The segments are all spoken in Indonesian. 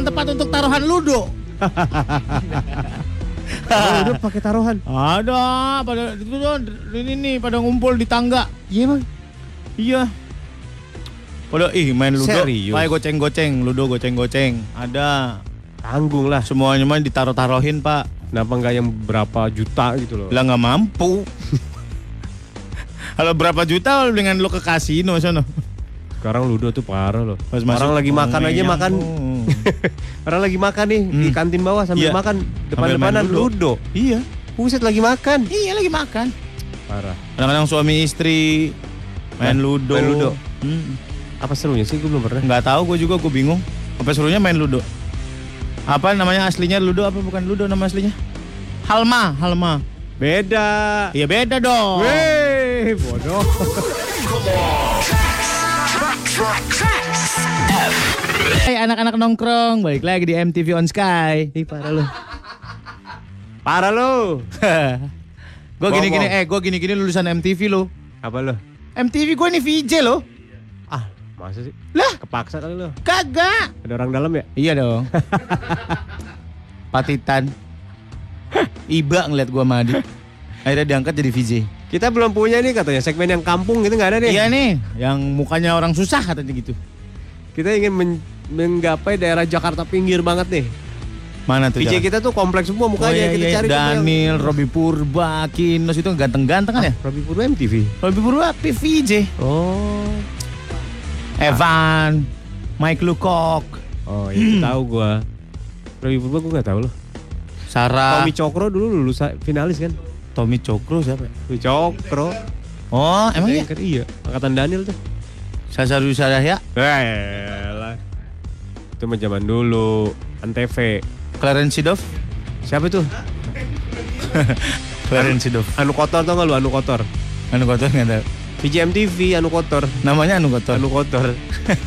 yang tepat untuk taruhan ludo. Oh, udah pakai taruhan. Ada, pada itu ini nih pada ngumpul di tangga. Iya emang. Iya. Pada ih main ludo. Serius? Pakai goceng-goceng, ludo goceng-goceng. Ada. Tanggung lah. Semuanya mah ditaruh-taruhin, Pak. Kenapa nggak yang berapa juta gitu loh? Lah nggak mampu. Kalau berapa juta dengan lo ke kasino sono. Sekarang ludo tuh parah loh. Pas Orang lagi oh, makan aja iya. makan. Orang lagi makan nih di Hmm. kantin bawah sambil Iya. makan depan-depanan ludo. ludo. Iya. Buset lagi makan. Iya lagi makan. Parah. Kadang-kadang suami istri main Nah, ludo. main ludo. Hmm. Apa serunya sih? Gue belum pernah. Nggak tahu gue juga gue bingung. Apa serunya main ludo? Apa namanya aslinya ludo apa bukan ludo nama aslinya? Halma, Halma. Beda. Iya beda dong. Weh, bodoh. Hai anak-anak nongkrong, balik lagi di MTV on Sky. Ih, parah lu. Parah lu. gue gini-gini, eh gue gini-gini lulusan MTV lo. Apa lu? MTV gue nih VJ lo. Ah, masa sih? Lah, Kepaksa kali lu. kagak. Ada orang dalam ya? Iya dong. Patitan. Iba ngeliat gua sama Adi. Akhirnya diangkat jadi VJ. Kita belum punya nih katanya segmen yang kampung gitu nggak ada nih. Iya nih, yang mukanya orang susah katanya gitu. Kita ingin men- menggapai daerah Jakarta pinggir banget nih. Mana tuh? Jalan? kita tuh kompleks semua Oh, mukanya iya, kita iya. cari tuh yang- Daniel, Robi Purba, Kinos itu ganteng-ganteng kan ya? Robi Purba MTV. Robi Purba VJ. Oh. Evan, Mike Lukok, Oh, itu tahu gua. Robi Purba gua nggak tahu loh. Sarah, Tommy Cokro dulu lulus finalis kan? Tommy Cokro siapa ya? Tommy Cokro. Oh, emang iya? Kan iya. Angkatan Daniel tuh. Sasa Rusaraya, Elah. Itu mah zaman dulu. Antv. Clarence Seedorf, Siapa tuh? Clarence Seedorf. Anu kotor tau gak lu? Anu kotor. Anu kotor nggak tahu. VJMTV Anu kotor. Namanya Anu kotor. Anu kotor.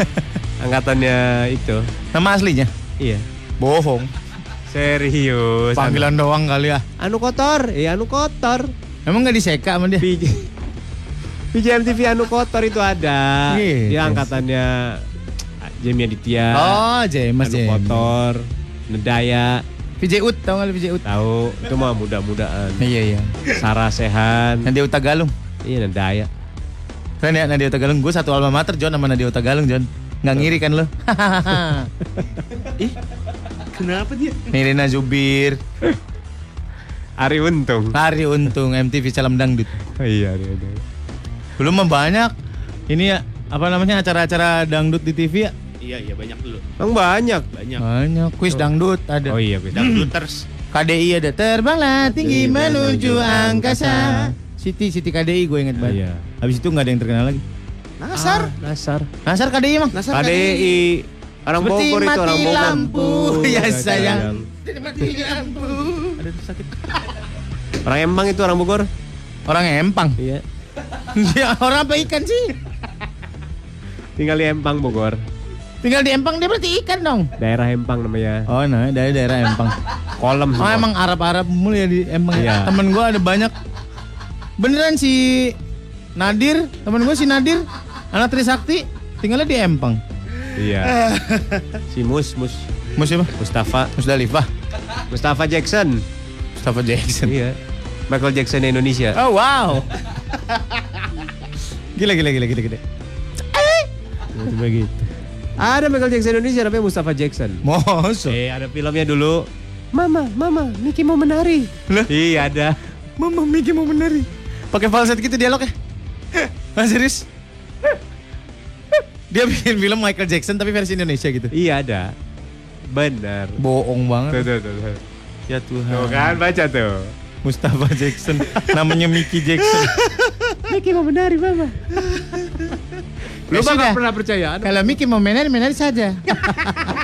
Angkatannya itu. Nama aslinya? Iya. Bohong. Serius. Panggilan doang kali ya. Anu kotor. Iya anu kotor. Emang nggak diseka sama dia? VJ VJMTV Anu kotor itu ada. Gitu. Dia angkatannya Jamie Aditya. Oh, James Anu kotor. Nedaya. VJ Ut, tau nggak lu VJ Ut? Tahu itu mah muda-mudaan. Iya iya. Sarah Sehan. Nadia Utagalung. Iya Nedaya. Keren ya Nadia Utagalung. Gue satu alma mater John sama Nadia Utagalung John. Nggak ngiri kan lo? Kenapa dia? Nirina Zubir, Ari Untung. Hari Untung, MTV Salam Dangdut. Oh, iya, Ari Untung. Belum mah banyak. Ini ya apa namanya acara-acara dangdut di TV ya? Iya iya banyak dulu. Emang banyak. Banyak. Banyak. Kuis dangdut ada. Oh iya, bisa. Dangduters. KDI ada terbanglah tinggi menuju angkasa. Siti Siti KDI gue inget banget. Iya. Habis itu nggak ada yang terkenal lagi. Nasar. Nasar. Nasar KDI emang. Nasar KDI. Orang Seperti Bogor itu orang Bogor. lampu. Ya, Iya, sayang. Mati lampu. Ada sakit. Orang Emang itu orang Bogor. Orang Empang. Iya. ya, orang apa ikan sih? Tinggal di Empang Bogor. Tinggal di Empang dia berarti ikan dong. Daerah Empang namanya. Oh, nah dari daerah Empang. Kolam Oh, semua. emang Arab-Arab mulu ya di Empang. Iya. ya? Temen gue ada banyak. Beneran si Nadir, temen gue si Nadir, anak Trisakti, tinggalnya di Empang. Iya. si Mus, Mus. Mus siapa? Mustafa. Musdalifah. Mustafa Jackson. Mustafa Jackson. Iya. Michael Jackson Indonesia. Oh wow. gila gila gila gila gila. Cuma gitu. Ada Michael Jackson Indonesia namanya Mustafa Jackson. Mosok. Eh, ada filmnya dulu. Mama, mama, Mickey mau menari. Lah? Iya, ada. Mama Miki mau menari. Pakai falset gitu dialognya. Mas serius? Dia bikin film Michael Jackson tapi versi Indonesia gitu. Iya, ada. Benar. Bohong Tuh, banget. tuh, tuh, tuh. Ya Tuhan. Tuh kan, baca tuh. Mustafa Jackson. Namanya Mickey Jackson. Mickey mau menari, mama. Lu Ya nggak pernah percaya. Kalau Mickey mau menari, menari saja.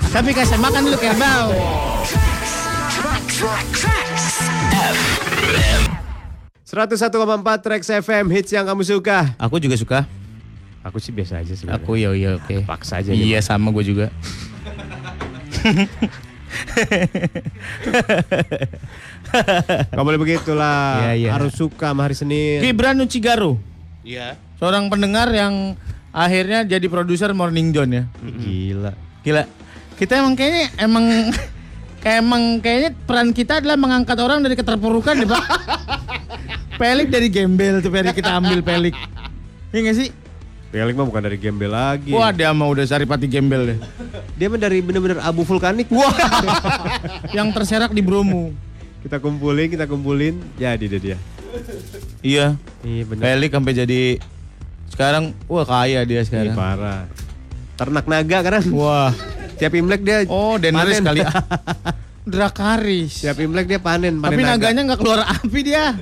tapi kasih makan dulu kerbau. 101,4 Trax FM hits yang kamu suka. Aku juga suka. Aku sih biasa aja sebenarnya. Aku ya iya oke. Paksa aja. Iya sama gue juga. Gak boleh begitulah. Iya, iya. Harus suka sama hari Senin. Gibran Nucigaru, Iya. seorang pendengar yang akhirnya jadi produser Morning John ya. Gila. Gila. Kita emang kayaknya emang kayak emang kayaknya peran kita adalah mengangkat orang dari keterpurukan deh pak. pelik dari gembel tuh Pelik kita ambil pelik. Iya gak sih? Pelik mah bukan dari gembel lagi. Wah dia mah udah saripati gembel deh. Dia mah dari bener-bener abu vulkanik. Wah, yang terserak di Bromo. Kita kumpulin, kita kumpulin, jadi deh dia. Iya, Iya bener. Pelik sampai jadi sekarang wah kaya dia Ih, sekarang. parah. Ternak naga kan? Wah, Tiap Imlek dia oh Daenerys panen. kali ya. Drakaris. Tiap Imlek dia panen, panen Tapi naga. naganya nggak keluar api dia.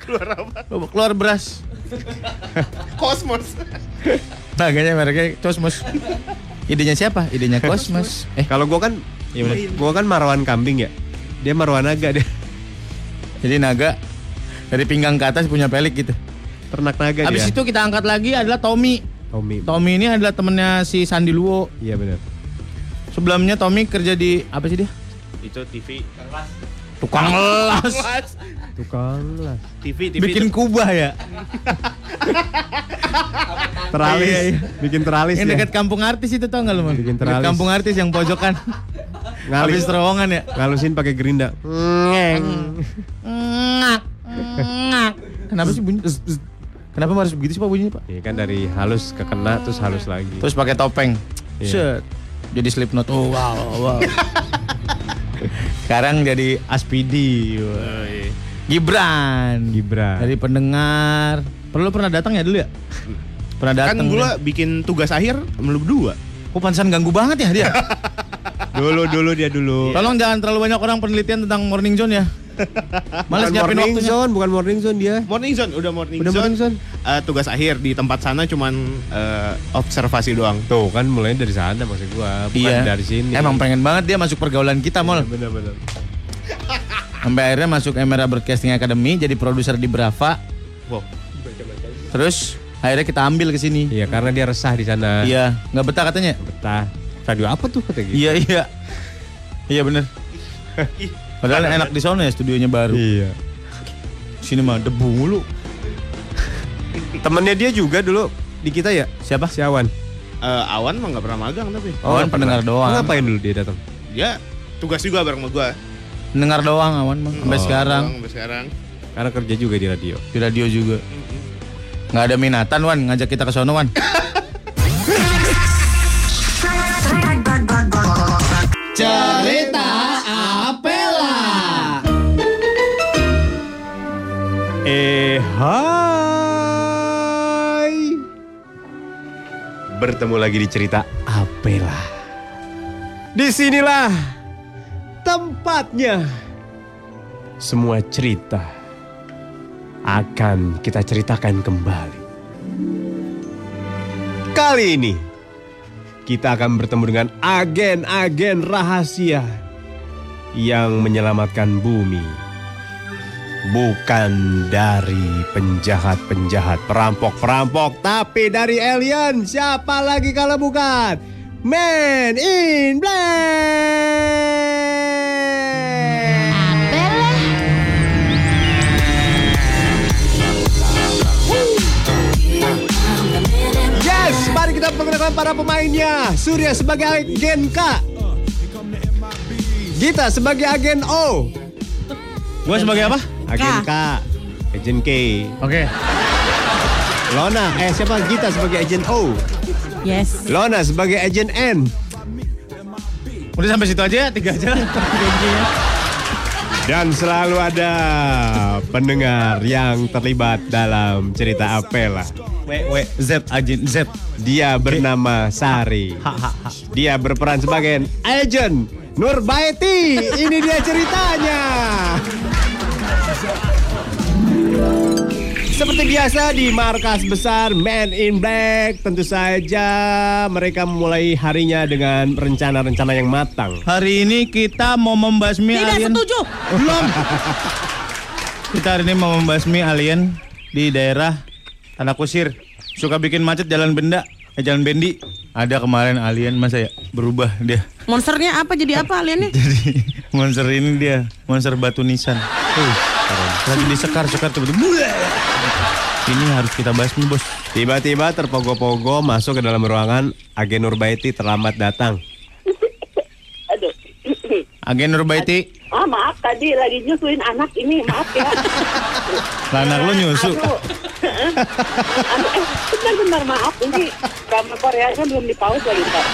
Keluar apa? Keluar beras. Kosmos. Naganya mereknya Cosmos. Idenya siapa? Idenya Cosmos. Eh, Kalau gua kan, bener. gua kan marwan kambing ya. Dia marwan naga dia. jadi naga dari pinggang ke atas punya pelik gitu. Ternak naga Habis dia. itu kita angkat lagi adalah Tommy. Tommy. Tommy ini adalah temennya si Sandi Luwo. Iya benar. Sebelumnya Tommy kerja di apa sih dia? Itu TV. Tukang las. Tukang lah. TV, TV Bikin itu kubah ya. Teralis. Iya, iya. Bikin teralis Yang ya. dekat kampung artis itu tau nggak lu? Man? Bikin Dekat teralis. kampung artis yang pojokan. Ngalis. Habis terowongan ya. Ngalusin pakai gerinda. Ngak, ngak. Kenapa sih bunyi? Kenapa harus begitu sih Pak bunyinya Pak? Iya kan dari halus ke kena terus halus lagi. Terus pakai topeng. Iya. Set. Jadi Slipknot. Oh wow, wow. Sekarang jadi Aspidi. Wah. Oh, iya. Gibran. Gibran. Dari pendengar. Perlu pernah datang ya dulu ya? Pernah datang. Kan gua bikin tugas akhir lu berdua. Kok pansan ganggu banget ya dia? dulu dulu dia dulu. Tolong jangan terlalu banyak orang penelitian tentang morning zone ya. Males Bukan nyiapin morning waktunya. zone, bukan morning zone dia. Morning zone, udah morning Udah zone. morning zone. Eh, tugas akhir di tempat sana cuman eh, observasi doang. Tuh kan mulai dari sana maksud gua, bukan Iya. dari sini. Emang pengen banget dia masuk pergaulan kita, Mol. Bener-bener. Sampai akhirnya masuk Emera Broadcasting Academy jadi produser di Brava. Wow. Terus akhirnya kita ambil ke sini. Iya karena dia resah di sana. Iya, nggak betah katanya. Betah. Radio apa tuh kata gitu? Iya, iya. Iya bener. Padahal enak di sana ya studionya baru. Iya. Sini mah debu mulu. Temennya dia juga dulu di kita ya? Siapa? Si Awan. Eh, Awan mah nggak pernah magang tapi. Awan nggak pendengar pernah. doang. Ngapain dulu dia datang? Dia tugas juga bareng sama gua. Dengar doang awan mah sampai Oh. sekarang Sampai sekarang. Karena kerja juga di radio. di radio juga. Nggak ada minatan Wan ngajak kita ke sono Wan. Cerita Apela. Eh hai Bertemu lagi di cerita Apela Di sinilah tempatnya Semua cerita akan kita ceritakan kembali Kali ini kita akan bertemu dengan agen-agen rahasia yang menyelamatkan bumi bukan dari penjahat-penjahat, perampok-perampok, tapi dari alien. Siapa lagi kalau bukan? Man in Black. Kita perkenalkan para pemainnya. Surya sebagai agen K. Gita sebagai agen O. Gua sebagai apa? Agen K. Agen K. Oke. Lona, eh siapa Gita sebagai agen O. Yes. Lona sebagai agen N. Udah sampai situ aja ya, tiga aja. Dan selalu ada pendengar yang terlibat dalam cerita Apela. W W Z Ajin Z. Dia bernama Sari. Dia berperan sebagai agent Nurbaiti. Ini dia ceritanya. Seperti biasa di markas besar Man in Black, tentu saja mereka memulai harinya dengan rencana-rencana yang matang. Hari ini kita mau membasmi Tidak alien. setuju. Belum. kita hari ini mau membasmi alien di daerah Tanah Kusir. Suka bikin macet jalan benda, eh jalan bendi. Ada kemarin alien masa ya berubah dia. Monsternya apa jadi apa aliennya? Jadi monster ini dia, monster batu nisan. Uh, lagi disekar-sekar tiba-tiba. "Buah!" Ini harus kita basmi bos. Tiba-tiba terpogo-pogo masuk ke dalam ruangan agen Nurbaiti terlambat datang. nih? Agen Nurbaiti. Ah maaf tadi lagi nyusuin anak ini maaf ya. Lah anak lu nyusu. Eh, bentar-bentar maaf ini drama Koreanya belum dipaus lagi Pak.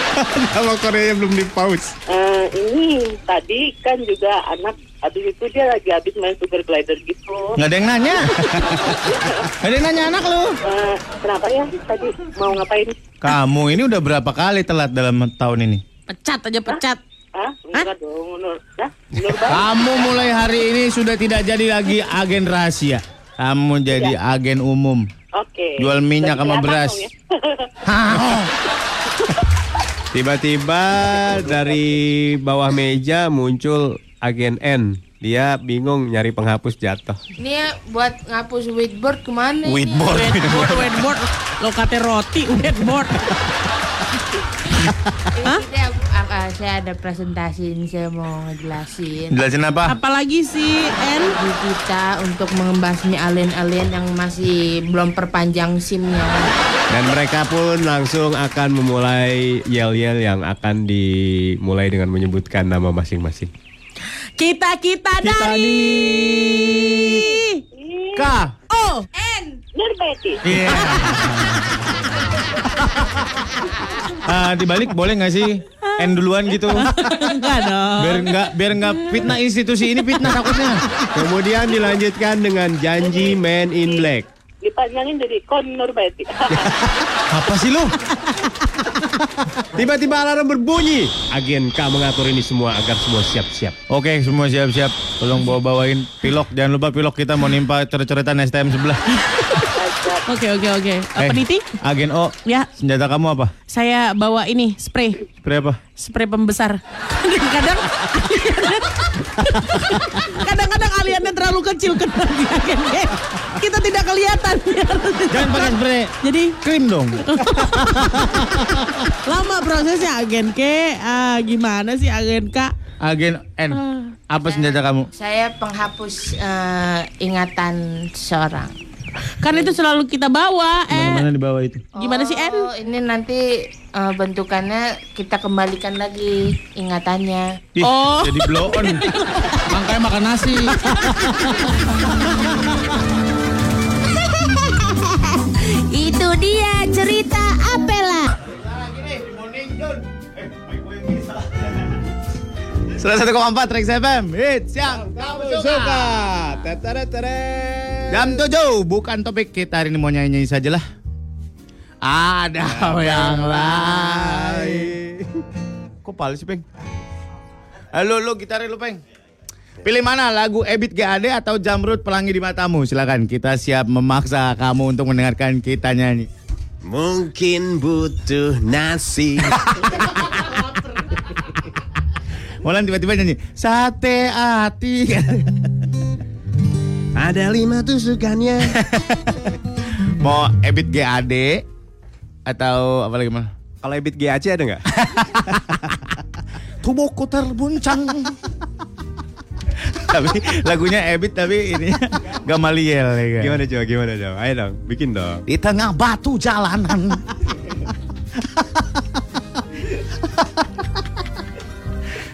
Nama Korea belum di pause. Eh, ini tadi kan juga anak habis itu dia lagi habis main sugar glider gitu. Nggak ada yang nanya. Nggak ada yang nanya anak lu. Eh, kenapa ya tadi mau ngapain? Kamu ini udah berapa kali telat dalam tahun ini? Pecat aja pecat. Hah? Enggak dong, Nur. Hah? Nur Bang? Kamu mulai hari ini sudah tidak jadi lagi agen rahasia. Kamu jadi agen umum. Oke. Jual minyak sama beras. ya. Tiba-tiba dari bawah meja muncul agen N. Dia bingung nyari penghapus jatuh. Ini ya buat ngapus whiteboard ke mana ini? Whiteboard. Whiteboard, whiteboard. Lo kate roti, whiteboard. Kita, ah, ah, saya ada presentasi ini saya mau ngejelasin. Jelasin apa? Apalagi sih, En? Di kita untuk membasmi alien-alien yang masih belum perpanjang SIM-nya. Dan mereka pun langsung akan memulai yel-yel yang akan dimulai dengan menyebutkan nama masing-masing. Kita-kita dari... K. Oh, Nur Betty. Iya. Ah, dibalik boleh nggak sih? N duluan gitu. enggak dong. Biar nggak biar nggak fitnah institusi ini fitnah takutnya. Kemudian dilanjutkan dengan janji Man in Black. Dipanjangin jadi Kon Nur Betty. Apa sih lu? Tiba-tiba alarm berbunyi. Agen K mengatur ini semua agar semua siap-siap. Oke, semua siap-siap. Tolong bawa-bawain pilok. Jangan lupa pilok kita mau nimpa coret-coretan STM sebelah. Oke, oke, oke. Eh, Eh, Peniti? Agen O, Ya, senjata kamu apa? saya bawa ini, spray. Spray apa? Spray pembesar. Kadang-kadang Kadang-kadang aliannya terlalu kecil kena di agen G. Kita tidak kelihatan. Jangan pakai spray. Jadi Krim dong. lama prosesnya agen K. Ah, gimana sih agen K? Agen N. Apa senjata kamu? Saya penghapus eh, ingatan seorang. Karena itu selalu kita bawa. Eh. Mana, dibawa itu. Oh, Gimana sih En? Oh, ini nanti uh, bentukannya kita kembalikan lagi ingatannya. Ih, oh. Jadi blow on. Makanya makan nasi. itu dia cerita apa 101,4 Rex FM Hits yang kamu suka. Jam 7 Bukan topik kita hari ini. Mau nyanyi-nyanyi sajalah Ada yang, yang lain. Kok paling sih Peng? Halo lu gitarin lu Peng? Pilih mana lagu Ebit GAD atau Jamrut Pelangi di Matamu? Silakan kita siap memaksa kamu untuk mendengarkan kita nyanyi. Mungkin butuh nasi. Mulan tiba-tiba nyanyi Sate hati Ada lima tusukannya. Mau Ebit GAD Atau apa lagi mana? Kalau Ebit GAC ada nggak? Tubuhku terbuncang Tapi lagunya Ebit tapi ini Gamaliel ya kan? Gimana coba, gimana coba? Ayo dong, bikin dong. Di tengah batu jalanan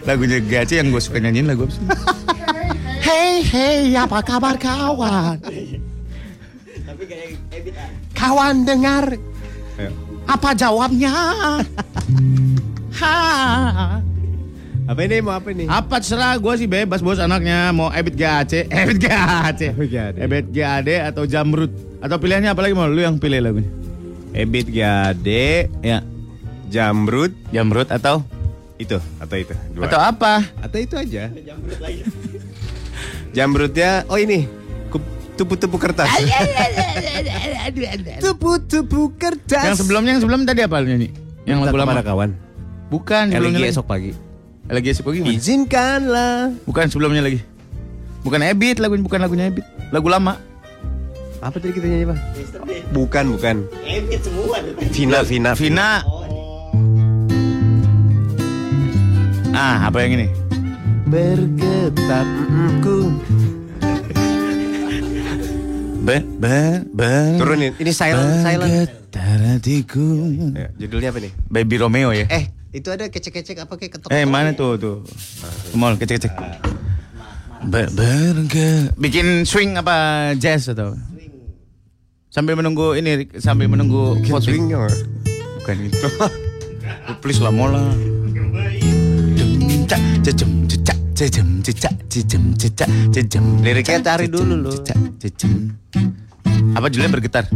Lagunya Gace yang gue suka nyanyiin lagu apa sih? Hey hey apa kabar kawan? Kawan dengar Ayo. apa jawabnya? Ha. Apa ini? Mau apa nih? Apa terserah gue sih bebas bos anaknya mau Ebit GAC, Ebit GAC, Ebit GAD. Ebit GAD atau Jamrut atau pilihannya apa lagi mau lu yang pilih lagunya? Ebit GAD, Ya, Jamrut, Jamrut atau itu atau itu. Dua. atau apa? Atau itu aja. Jamrutnya, oh ini. Tupu-tupu kertas. Tupu-tupu kertas. Yang sebelumnya yang sebelum tadi apa lu nyanyi? Yang lagu lama. Mana kawan? Bukan LG lagi. esok pagi. LG esok pagi gimana? Izinkanlah. Bukan sebelumnya lagi. Bukan Ebit lagu bukan lagunya Ebit. Lagu lama. Apa tadi kita nyanyi, Bang? Bukan, bukan. Vina, Vina, Vina. Ah, apa yang ini? Bergetar ku. Be, be, be. Turunin. Ini silent, silent. Bergetar hatiku. Ya, judulnya apa nih? Baby Romeo ya. Eh, Itu ada kecek-kecek apa kayak ketok. Eh mana tuh tuh? Kemol kecek kecek. Ber berge. Bikin swing apa jazz atau? Sambil menunggu ini sambil menunggu Bikin voting. swing ya. Bukan itu. Please lah mola. Cecak, cecem, cecak, cecem, cecak, cecem, cecak, cecem. Liriknya cari dulu lu. cecak, cecem. Apa judulnya bergetar?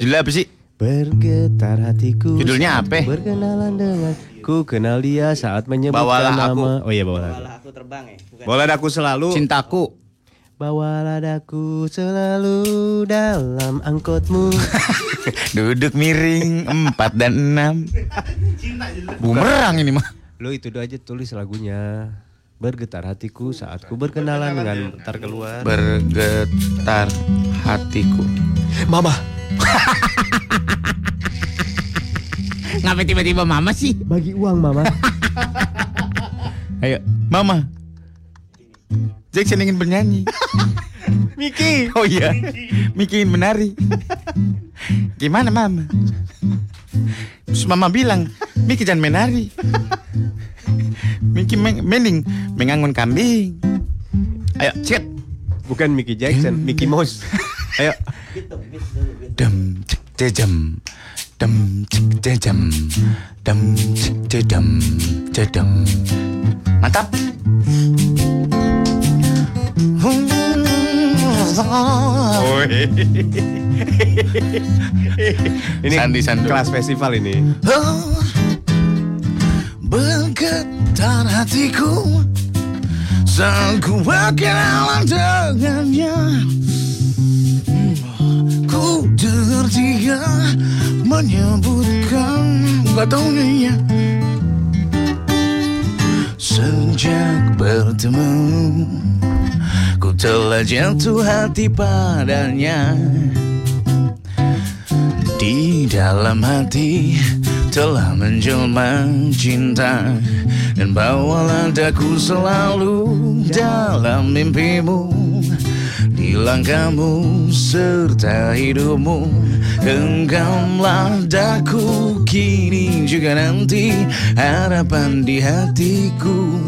Judulnya apa sih? Bergetar hatiku. Judulnya apa? Berkenalan dengan ku kenal dia saat menyebutkan Bawalah nama. aku. Oh iya bawalah. aku. aku terbang ya. Bukan. Bawalah aku selalu. Cintaku. Bawalah daku selalu dalam angkotmu. Duduk miring empat dan enam. Bumerang ini mah. Lo itu aja tulis lagunya. Bergetar hatiku saat ku berkenalan dengan bentar keluar. Bergetar hatiku. Mama, Ngapain tiba-tiba mama sih? bagi uang mama. Ayo, mama. Jackson ingin bernyanyi. Miki. Oh iya, Miki ingin menari. Gimana mama? Terus mama bilang, Miki jangan menari. Miki men mending mengangun kambing. Ayo, cek. Bukan Mickey Jackson, Mickey Mouse. Ayo. Dem cek jejam. Dem cek jejam. Dem cek jejam. Jedem. Mantap. Ini Sandi, Sandi. kelas festival ini. Bergetar hatiku saat ku berkenalan dengannya. Ku dengar dia menyebutkan gak taunya Sejak bertemu Ku telah jatuh hati padanya di dalam hati telah menjelma cinta Dan bawalah daku selalu dalam mimpimu. Di langkahmu serta hidupmu Genggamlah daku kini juga nanti Harapan di hatiku.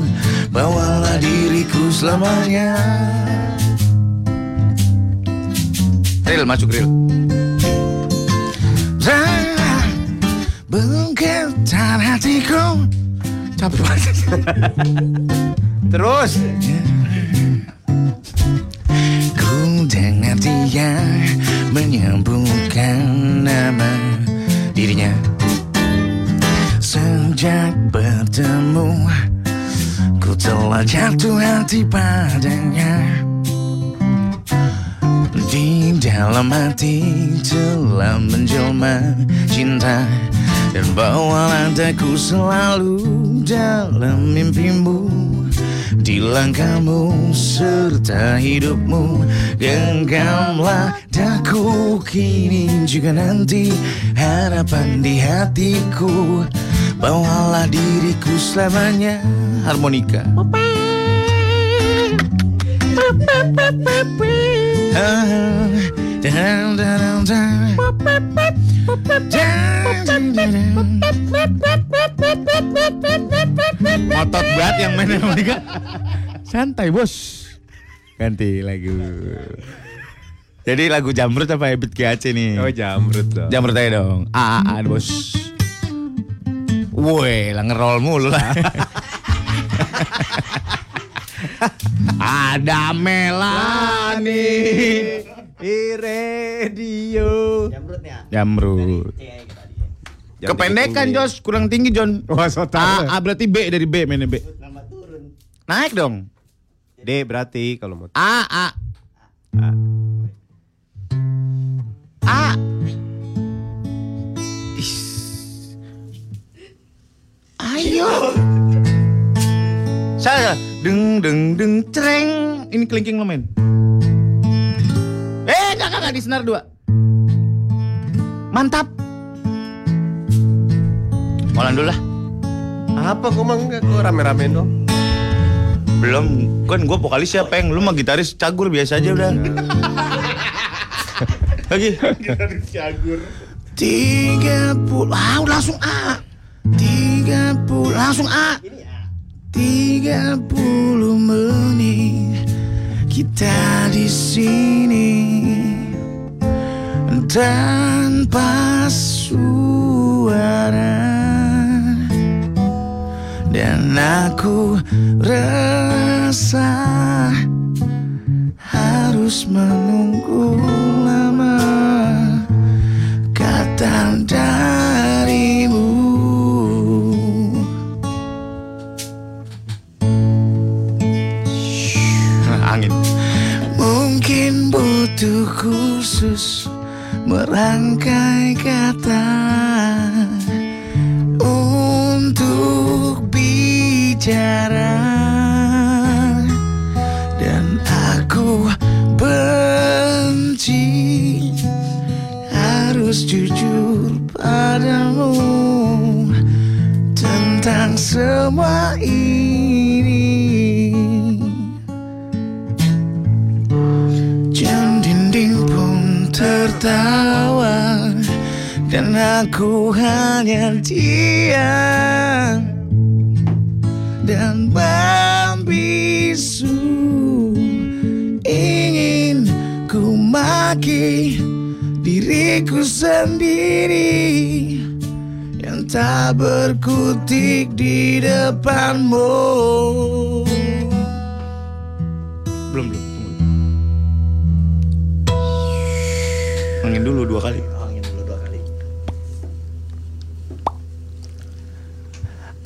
Bawalah diriku selamanya. Real masuk real Bergetar hatiku. Capek banget Terus. Ku dengar dia menyebutkan nama dirinya. Sejak bertemu Ku telah jatuh hati padanya Di dalam hati telah menjelma cinta. Dan bawalah daku selalu dalam mimpimu. Di langkahmu serta hidupmu Genggamlah daku kini juga nanti Harapan di hatiku. Bawalah diriku selamanya Harmonika Motot banget yang main harmonika. Santai bos. Ganti lagu. Jadi lagu Jamrut apa Ebit GAC nih? Oh jamrut dong. Jamrut aja dong. A, A, A, bos. Woi, lah ngerol mulu lah. Ada Melani. Iradio. Jamrutnya. Jamrut. Tadi ya. Kependekan Jos, kurang tinggi John. Wah, so. A, A berarti B dari B mainnya B. Nama turun. Naik dong. D berarti kalau mau. A, A. A. A. Ayo. Saya deng deng deng cereng. Ini kelingking lo men. Eh, enggak enggak enggak di senar dua. Mantap. Molan dulu lah. Apa kok mang kok rame-rame dong? Belum, kan gue vokalis siapa yang lu mah gitaris cagur biasa aja udah. Lagi. Tiga puluh, ah langsung A. Tiga Langsung A. 30 menit kita di sini. Tanpa suara. Dan aku rasa harus menunggu khusus merangkai kata untuk bicara. Dan aku benci harus jujur padamu tentang semua ini tertawa Dan aku hanya diam Dan membisu Ingin ku maki diriku sendiri Yang tak berkutik di depanmu. Belum, belum, Angin dulu dua kali. Angin dulu dua kali.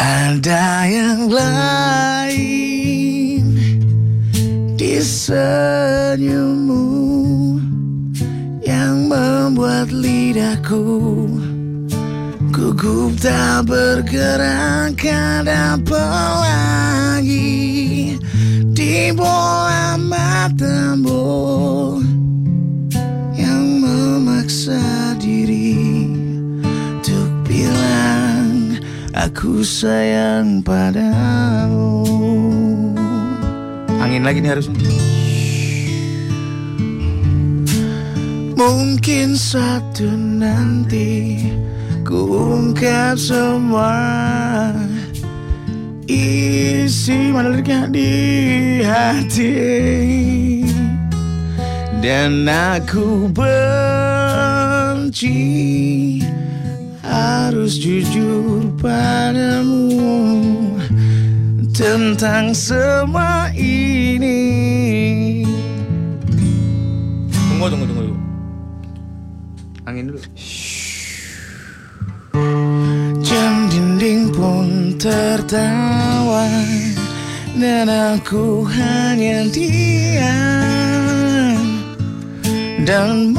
Ada yang lain di senyummu yang membuat lidahku gugup tak bergerak ada apa lagi di bola matamu memaksa diri untuk bilang aku sayang padamu. Angin lagi nih harusnya. Mungkin satu nanti ku ungkap semua isi mana liriknya di hati dan aku benci harus jujur padamu tentang semua ini. Tunggu, tunggu, tunggu dulu. Angin dulu. Jam dinding pun tertawa dan aku hanya diam dan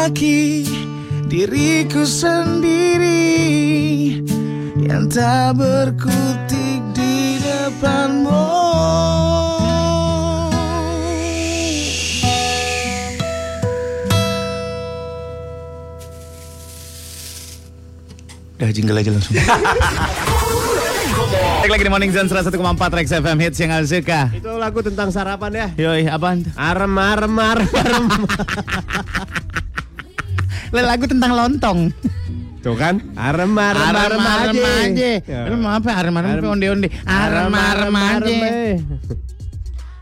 maki diriku sendiri yang tak berkutik di depanmu. Udah jingle aja langsung. Balik lagi di Morning Zone 101,4 Rex FM Hits yang gak suka. Itu lagu tentang sarapan ya. Yoi, apaan? Arem arem arem arem. Lagu tentang lontong. Tuh kan? Arem arem arem, Arem aja. Ya. Lu mau apa? Arem arem Arem. apa onde onde? Arem arem aja. eh.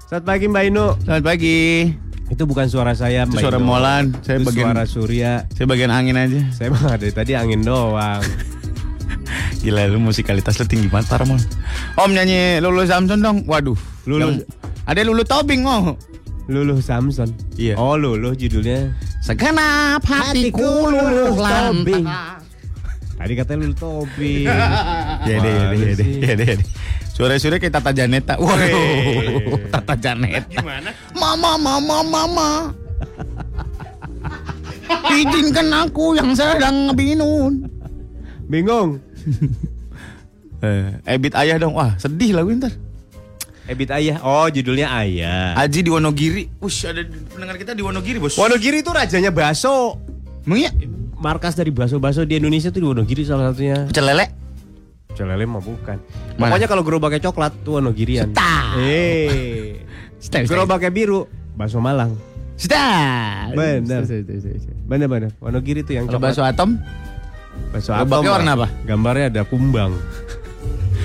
Selamat pagi Mbak Inu. Selamat pagi. Itu bukan suara saya Itu Mbak suara Inu. Molan. Saya Itu bagian suara Surya. saya bagian angin aja. Saya mah dari tadi angin doang. Gila lu musikalitas lu tinggi banget Mon. Om nyanyi Lulu Samson dong. Waduh. Lulu- Ada Lulu Tobing oh. Luluh Samson. Iya. Oh Luluh judulnya. Segenap hatiku luluh tobing. Tadi katanya Luluh Tobi. Ya deh, ya deh, ya deh, ya deh, ya deh. Suara-suara kayak Tata Janeta. Waduh, Tata Janeta. Gimana? Mama, mama, mama. Izinkan aku yang sedang ngebinun. Bingung. Eh, Ebit ayah dong. Wah, sedih lagu ntar. Ebit Ayah. Oh judulnya Ayah. Aji di Wonogiri. Ush, ada pendengar kita di Wonogiri, Bos. Wonogiri itu rajanya bakso. Emang iya? Markas dari bakso-bakso di Indonesia tuh di Wonogiri salah satunya. Pecel lele. Celele mah bukan. Mana? Pokoknya kalau gerobaknya coklat tuh Wonogirian. Eh. Style. Gerobaknya biru, bakso Malang. Start. Benar. Bener bener. Wonogiri tuh yang Kalau coklat. bakso atom, Bakso gerobaknya atom, warna Pak. apa? Gambarnya ada kumbang.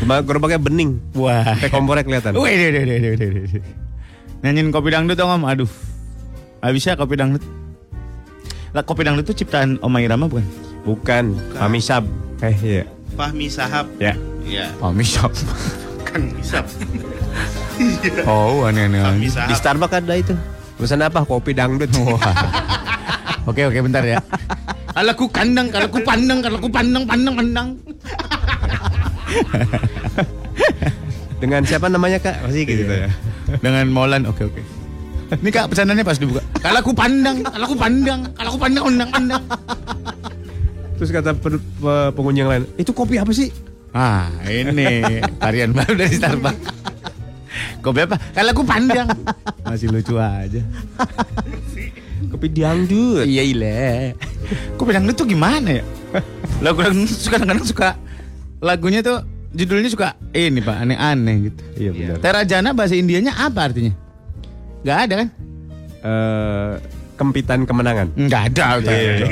Gerobak- Gerobaknya bening. wah. Kayak kompornya kelihatan. Wih, deh, deh, deh, deh, deh, deh. Nyanyiin kopi dangdut dong om, aduh. Habisnya kopi dangdut. Lah kopi dangdut itu ciptaan Om Irama bukan? Bukan. Pamisab. Eh iya. Fahmi Sahab. Ya. Iya. Oh, misap. Kan bisa. Oh, aneh-aneh. Fahmi Di. Starbucks ada itu. Pesan apa? Kopi dangdut. Oke, oke, bentar ya. Kalau ku kandang, kalau ku pandang, kalau ku pandang, pandang, pandang. Dengan siapa namanya kak? Masih gitu ya. Dengan Molan, oke, oke. Ini kak pesanannya pas dibuka. Kalau ku pandang, kalau ku pandang, kalau ku pandang, pandang, pandang. Terus kata pe- pe- pengunjung yang lain, itu kopi apa sih? Ah, ini varian baru dari Starbucks. Kopi apa? Kalau ku pandang. Masih lucu aja. Kopi dangdut. Iya ile. Kopi dangdut tuh gimana ya? Lagu dangdut tuh kadang-kadang suka lagunya tuh judulnya suka ini pak aneh-aneh gitu. Iya benar. Terajana bahasa Indianya apa artinya? Gak ada kan? Eh, kempitan kemenangan. Nggak ada. Iya, iya.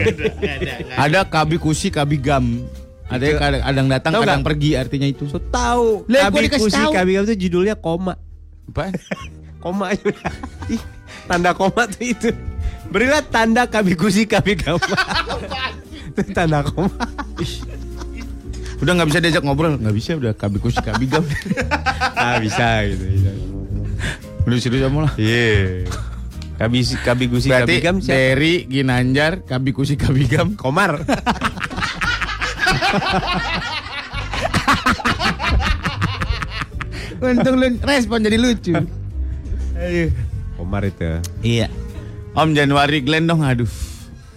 Ada kabi kusi kabi gam. Ada yang kadang, kadang datang kadang nggak? pergi artinya itu. So tahu. Lah, Kabi dikasih kusi tahu. kabi kabi itu judulnya koma. Apa? Koma aja. Ih, tanda koma tuh itu. Berilah tanda kabi kusi kabi itu tanda koma. Udah nggak bisa diajak ngobrol, nggak bisa udah kabi kusi kabi gam. ah bisa gitu. bisa. udah serius kamu lah. Iya. Kabi kabi kusi Berarti kabi gam siapa? Derry Ginanjar kabi kusi kabi gam. Komar. Untung lu respon jadi lucu. Komar itu. Iya. Om Januari Glenn dong, aduh.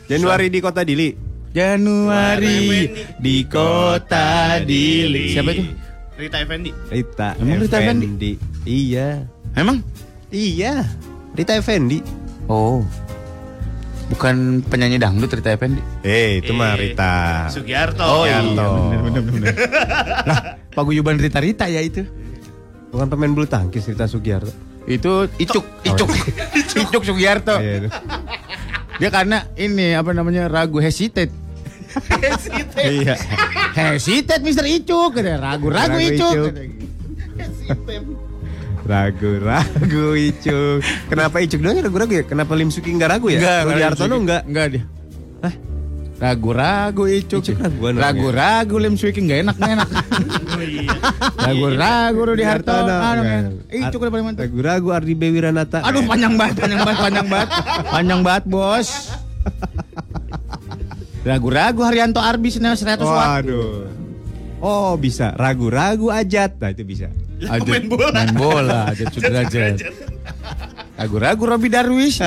Januari di kota Dili. Januari di kota Dili. Siapa itu? Rita Effendi. Rita. Emang Rita Effendi. Iya. Emang? Iya. Rita Effendi. Oh. Bukan penyanyi dangdut Rita Effendi. Eh, itu mah Eh. Rita. Sugiarto. Oh, iya. bener bener bener. Lah, paguyuban Rita Rita ya itu. Bukan pemain bulu tangkis Rita Sugiarto. Itu Icuk, Icuk. Icuk Sugiarto. Iya. Dia karena ini apa namanya ragu hesitate. Iya. Hesitate Mister Icuk, ragu-ragu Ragu Icuk. Icuk. Ragu, ragu Icuk. Kenapa Icuk doang ragu-ragu ya? Kenapa Lim Suki enggak ragu ya? Sugiartono enggak. Enggak dia. Hah? Ragu-ragu Icuk. Ragu-ragu Lem Swiki enggak enak enggak enak. Ragu-ragu Rudi Hartono. Anu, Enggak. Icuk udah paling mantap. Ragu-ragu Ardi Bewi Ranata. Aduh panjang banget, panjang banget, panjang banget. Panjang banget, Bos. Ragu-ragu Haryanto Arbi 100 watt. Waduh. Oh bisa ragu-ragu ajat, nah itu bisa. Ajat, main bola. Main bola, ajat sudrajat. Ragu-ragu Robi Darwis.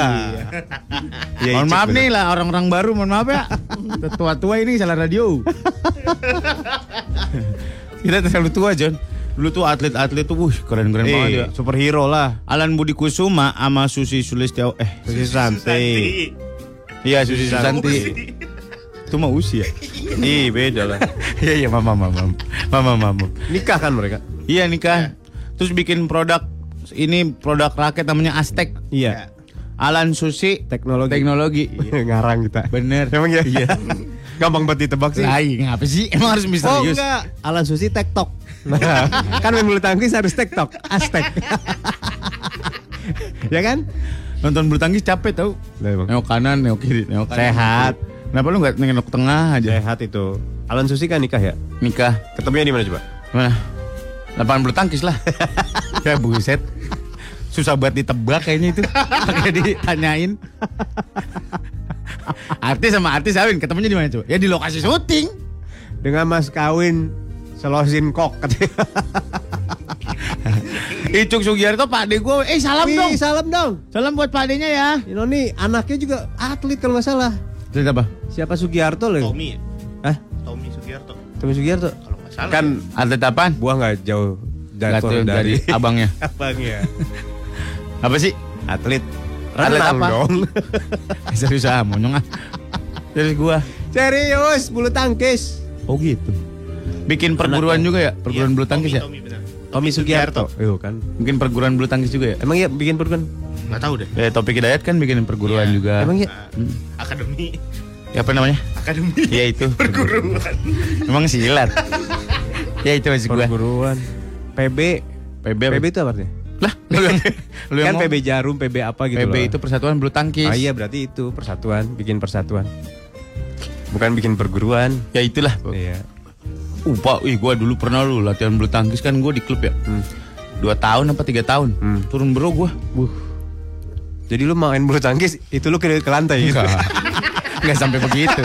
Iya, mohon Icuk maaf bener. nih lah orang-orang baru, mohon maaf ya. Tua-tua ini salah radio. Kita terlalu tua, John. Dulu tuh atlet-atlet tuh, wuh keren-keren banget ya. Eh, superhero lah. Alan Budi Kusuma sama Susi Sulistiaw eh Susi Santi. iya Susi Susanti. Itu mah usia. Ih beda lah. Iya iya mama mama mama mama. Nikah kan mereka? Iya nikah. Terus bikin produk ini produk raket namanya Aztec. Iya. Alan Susi Teknologi. teknologi. Ngarang kita. Bener. Emang ya? Iya. Gampang banget ditebak sih. Lain ngapa sih? Emang harus Oh misterius? enggak, Alan Susi TikTok. kan main bulu tangkis harus TikTok, Aztek. ya kan? Nonton bulu tangkis capek tau. Nengok kanan, nengok kiri, nengok kanan. Sehat. Kenapa lu nggak nengok tengah aja? Sehat itu. Alan Susi kan nikah ya? Nikah. Ketemunya di mana coba? Mana? Lapangan bulu tangkis lah. ya buset. Susah buat ditebak kayaknya itu. Pakai ditanyain. artis sama artis Awin ketemunya di mana coba? Ya di lokasi syuting. Dengan mas kawin selosin kok katanya. Icuk Sugiarto Pak Ade gue. Eh salam Wih, dong. salam dong. Salam buat Pak ya. Ini anaknya juga atlet kalau nggak salah. Cerita apa? Siapa Sugiarto loh? Tommy. Hah? Tommy Sugiarto. Tommy Sugiarto. Kalau nggak salah. Kan Atlet apaan? buah nggak jauh jatuh dari dari abangnya. abangnya. Apa sih? Atlet. Atlet apa? dong. Serius ah, monyong ah. Serius gua. Serius, bulu tangkis. Oh gitu. Bikin perguruan juga ya? Perguruan Iya, bulu tangkis Tommy, ya? Tommy benar. Tommy Sugiarto. Iya kan. Mungkin perguruan bulu tangkis juga ya? Emang iya bikin perguruan? Nggak tahu deh. Eh, Topik Hidayat kan bikin perguruan Iya. juga. Emang iya? Hmm. Akademi. Ya, apa namanya? Akademi. Ya itu. Perguruan. Emang silat. ya itu masih gua. Perguruan. PB. PB. PB itu apa artinya? Lah, lu yang, lu yang kan. PB Jarum, PB apa gitu PB loh. itu persatuan bulu tangkis. Ah iya berarti itu persatuan, bikin persatuan. Bukan bikin perguruan. Ya itulah. Iya. Uh, Pak, ih gua dulu pernah lu latihan bulu tangkis kan gua di klub ya. Hmm. Dua tahun apa tiga tahun. Hmm. Turun bro gua. Buh. Jadi lu main bulu tangkis itu lu ke, ke lantai gitu. Enggak. Sampai begitu.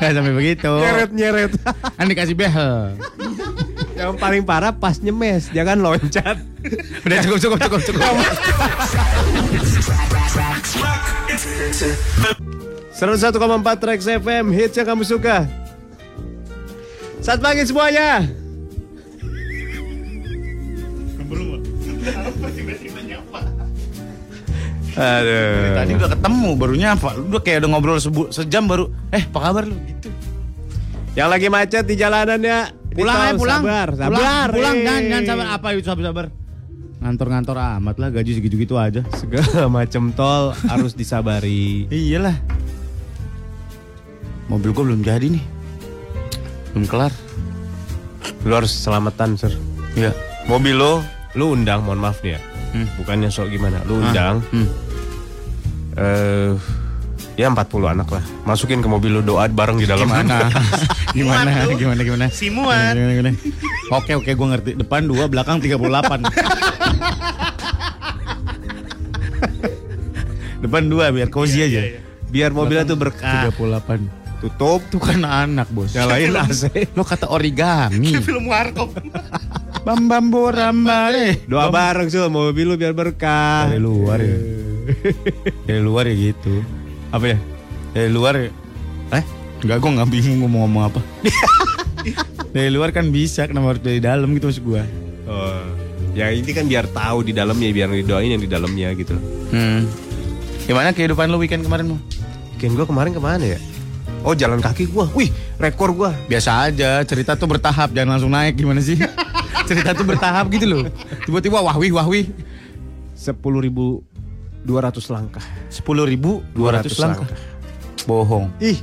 Enggak sampai begitu. nyeret nyeret. Kan dikasih behel. Yang paling parah pas nyemes, jangan loncat. Udah cukup cukup cukup cukup. 101,4 Trax FM hits yang kamu suka. Selamat pagi semuanya. Aduh. Tadi udah ketemu baru nyapa. Lu udah kayak udah ngobrol sebu- sejam baru. Eh, apa kabar lu? Gitu. Yang lagi macet di jalanan ya. Pulang ya tol, pulang. Sabar, Pulang, sabar. Pulang, eh. jangan jangan sabar apa itu sabar sabar. Ngantor-ngantor amat lah gaji segitu-gitu aja. Segala macam tol harus disabari. Iyalah. Mobil gua belum jadi nih. Belum kelar. Lu harus selamatan, Sir. Iya. Mobil lo Lu undang, mohon maaf nih ya. Hmm. Bukannya sok gimana. Lu undang. Hmm. Eh ya 40 anak lah. Masukin ke mobil lu doa bareng di dalam. Gimana? gimana? Gimana gimana? Simuan. Gimana, gimana? Oke oke gue ngerti. Depan dua, belakang 38. Depan dua biar cozy aja. Biar mobilnya tuh berkah. 38. Tutup. Itu kan anak bos. Nyalain AC. Lo kata origami. Film warkop. Bam bam boramba deh. Doa bareng sih mobil lu biar berkah. Dari luar ya. Dari luar ya gitu. Apa ya? Dari luar ya. Eh? Enggak, gue nggak bingung gue mau ngomong apa. dari luar kan bisa, kenapa harus dari dalam gitu maksud gue. Oh. Ya ini kan biar tahu di dalamnya, biar didoain yang di dalamnya gitu. Hmm. Gimana kehidupan lu weekend kemarin mau? Weekend gua kemarin ke mana ya? Oh jalan kaki gua. Wih, rekor gua. Biasa aja, cerita tuh bertahap, jangan langsung naik gimana sih? cerita tuh bertahap gitu loh. Tiba-tiba wahwi wahwi. 10.200 langkah. 10.200 langkah. Bohong. Ih,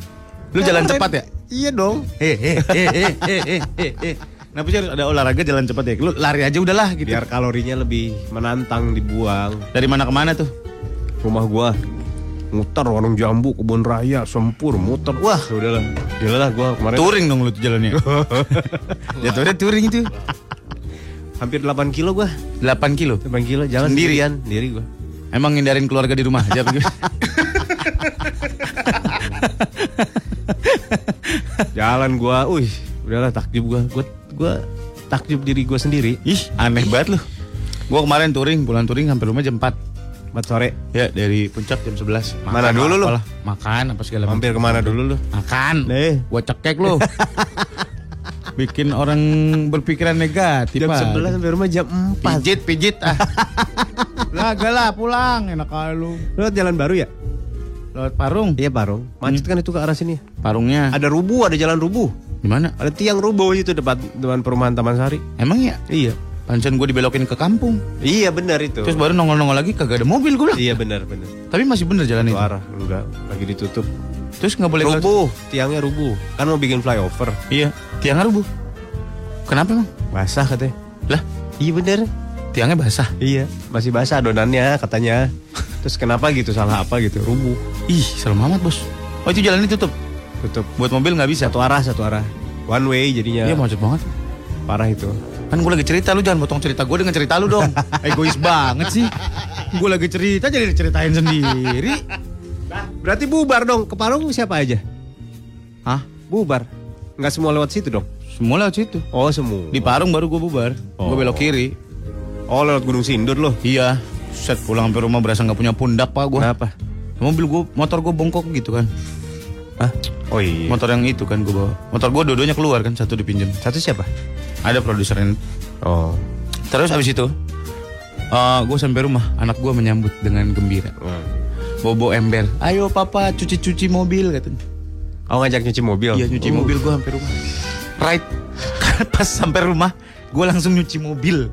Lu jalan cepat ya? Iya dong. Eh, eh, eh, eh, eh, eh, eh, eh. Kenapa sih harus ada olahraga jalan cepat ya? Lu lari aja udahlah gitu. Biar kalorinya lebih menantang dibuang. Dari mana ke mana tuh? Rumah gua muter warung jambu, kebun raya, sempur, muter. Wah, udahlah. Udahlah gua kemarin Touring dong lu tuh jalannya. Jatuhnya touring itu. hampir 8 kilo gua. 8 kilo. 8 kilo jalan Sendiri? sendirian, sendiri gua. Emang ngindarin keluarga di rumah aja. Jalan gua, wih, udahlah takjub gua. Gua gua takjub diri gua sendiri. Ih, aneh banget lu. Gua kemarin touring, pulang touring sampai rumah jam 4. 4 sore. Ya, dari puncak jam 11. Mana dulu lu? Makan apa segala. Mampir ke mana dulu lu? Makan. Nih. Gua cekek lu. Bikin orang berpikiran negatif. Jam. 11 sampai rumah jam 4. Pijit, pijit ah. Lah, gak lah pulang, enak kali lu. Lewat jalan baru ya? Lewat Parung. Iya Parung. Macet kan itu ke arah sini. Parungnya. Ada rubuh, ada jalan rubuh. Di mana? Ada tiang rubuh itu depan depan perumahan Taman Sari. Emang ya? Iya. Pancan gue dibelokin ke kampung. Iya benar itu. Terus baru nongol-nongol lagi kagak ada mobil gue bilang. Iya benar benar. Tapi masih bener jalan Itu itu. arah enggak lagi ditutup. Terus nggak boleh lewat- Rubuh, tiangnya rubuh. Kan mau bikin flyover. Iya, tiangnya rubuh. Kenapa emang? Basah katanya. Lah, Iya benar. tiangnya basah. Iya, masih basah adonannya katanya. Terus kenapa gitu salah apa gitu? Rubuh. Ih, serem amat bos. Oh itu jalan ini tutup. Tutup. Buat mobil nggak bisa. Satu arah, satu arah. One way jadinya. Iya macet banget. Parah itu. Kan gue lagi cerita lu jangan potong cerita gue dengan cerita lu dong. Egois banget sih. Gue lagi cerita jadi diceritain sendiri. Berarti bubar dong. Ke Parung siapa aja? Hah? Bubar. Nggak semua lewat situ dong. Semua lewat situ. Oh semua. Di Parung baru gue bubar. Gue Oh. belok kiri. Oh lewat Gunung Sindur loh. Iya. Set pulang sampai rumah berasa nggak punya pundak pak gue. Kenapa? Mobil gue, motor gue bongkok gitu kan. Hah? Oh iya. Motor yang itu kan gue bawa. Motor gue dua-duanya keluar kan, satu dipinjam. Satu siapa? Ada produsernya. Oh. Terus abis itu, gue sampai rumah, anak gue menyambut dengan gembira. Bobo ember, ayo papa cuci-cuci mobil katanya. Oh ngajak nyuci mobil? Iya nyuci Oh. mobil gue sampai rumah. Right, pas sampai rumah, gue langsung nyuci mobil.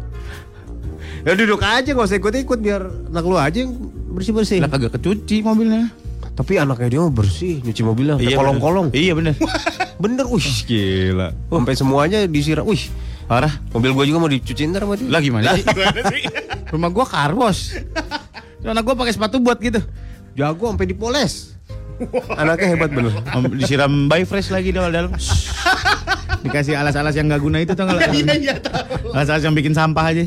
Ya duduk aja gak usah ikut-ikut biar anak lu aja yang bersih-bersih. Lah kagak kecuci mobilnya. Tapi anaknya dia mah bersih nyuci mobilnya Iya, kolong-kolong. Iya bener. Bener, wih gila. Sampai semuanya disiram. Wih, Parah. mobil gua juga mau dicuciin ntar sama dia. Lah gimana sih? Rumah gua karbos. Anak gua pakai sepatu buat gitu. Jago sampai dipoles. Anaknya hebat bener. Am- Disiram by fresh lagi di dalam. Dikasih alas-alas yang gak guna itu tau gak? Alas-alas yang bikin sampah aja.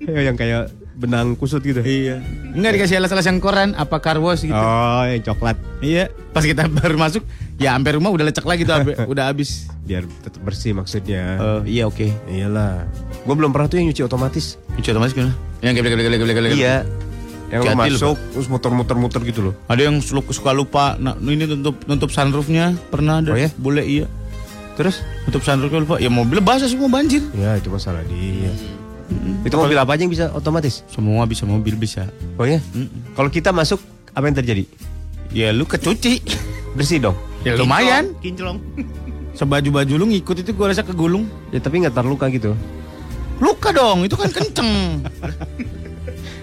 yang kayak benang kusut gitu. Iya. Enggak dikasih alas-alas yang koran, apa karwos gitu. Oh, yang coklat. Iya. Pas kita baru masuk, ya sampai rumah udah lecek lagi tuh, udah habis. Biar tetap bersih maksudnya. Oh, iya oke. Iyalah. Gua belum pernah tuh yang nyuci otomatis. Cuci otomatis gimana? Yang geblek geblek geblek geblek. Iya. Yang lu, masuk terus muter-muter-muter gitu loh. Ada yang suka lupa. Nah, ini tutup nutup sunroofnya pernah ada. Oh ya? Boleh iya. Terus? Tutup sunroofnya lupa. Ya mobilnya basah semua banjir. Ya itu masalah dia. Itu mobil apa aja yang bisa otomatis? Semua bisa mobil bisa. Oh ya? Mm-mm. Kalau kita masuk apa yang terjadi? Ya lu kecuci. Bersih dong. Ya lumayan. Kinclong. Sebaju-baju lu ngikut itu gua rasa kegulung. Ya tapi nggak terluka gitu. Luka dong, itu kan kenceng.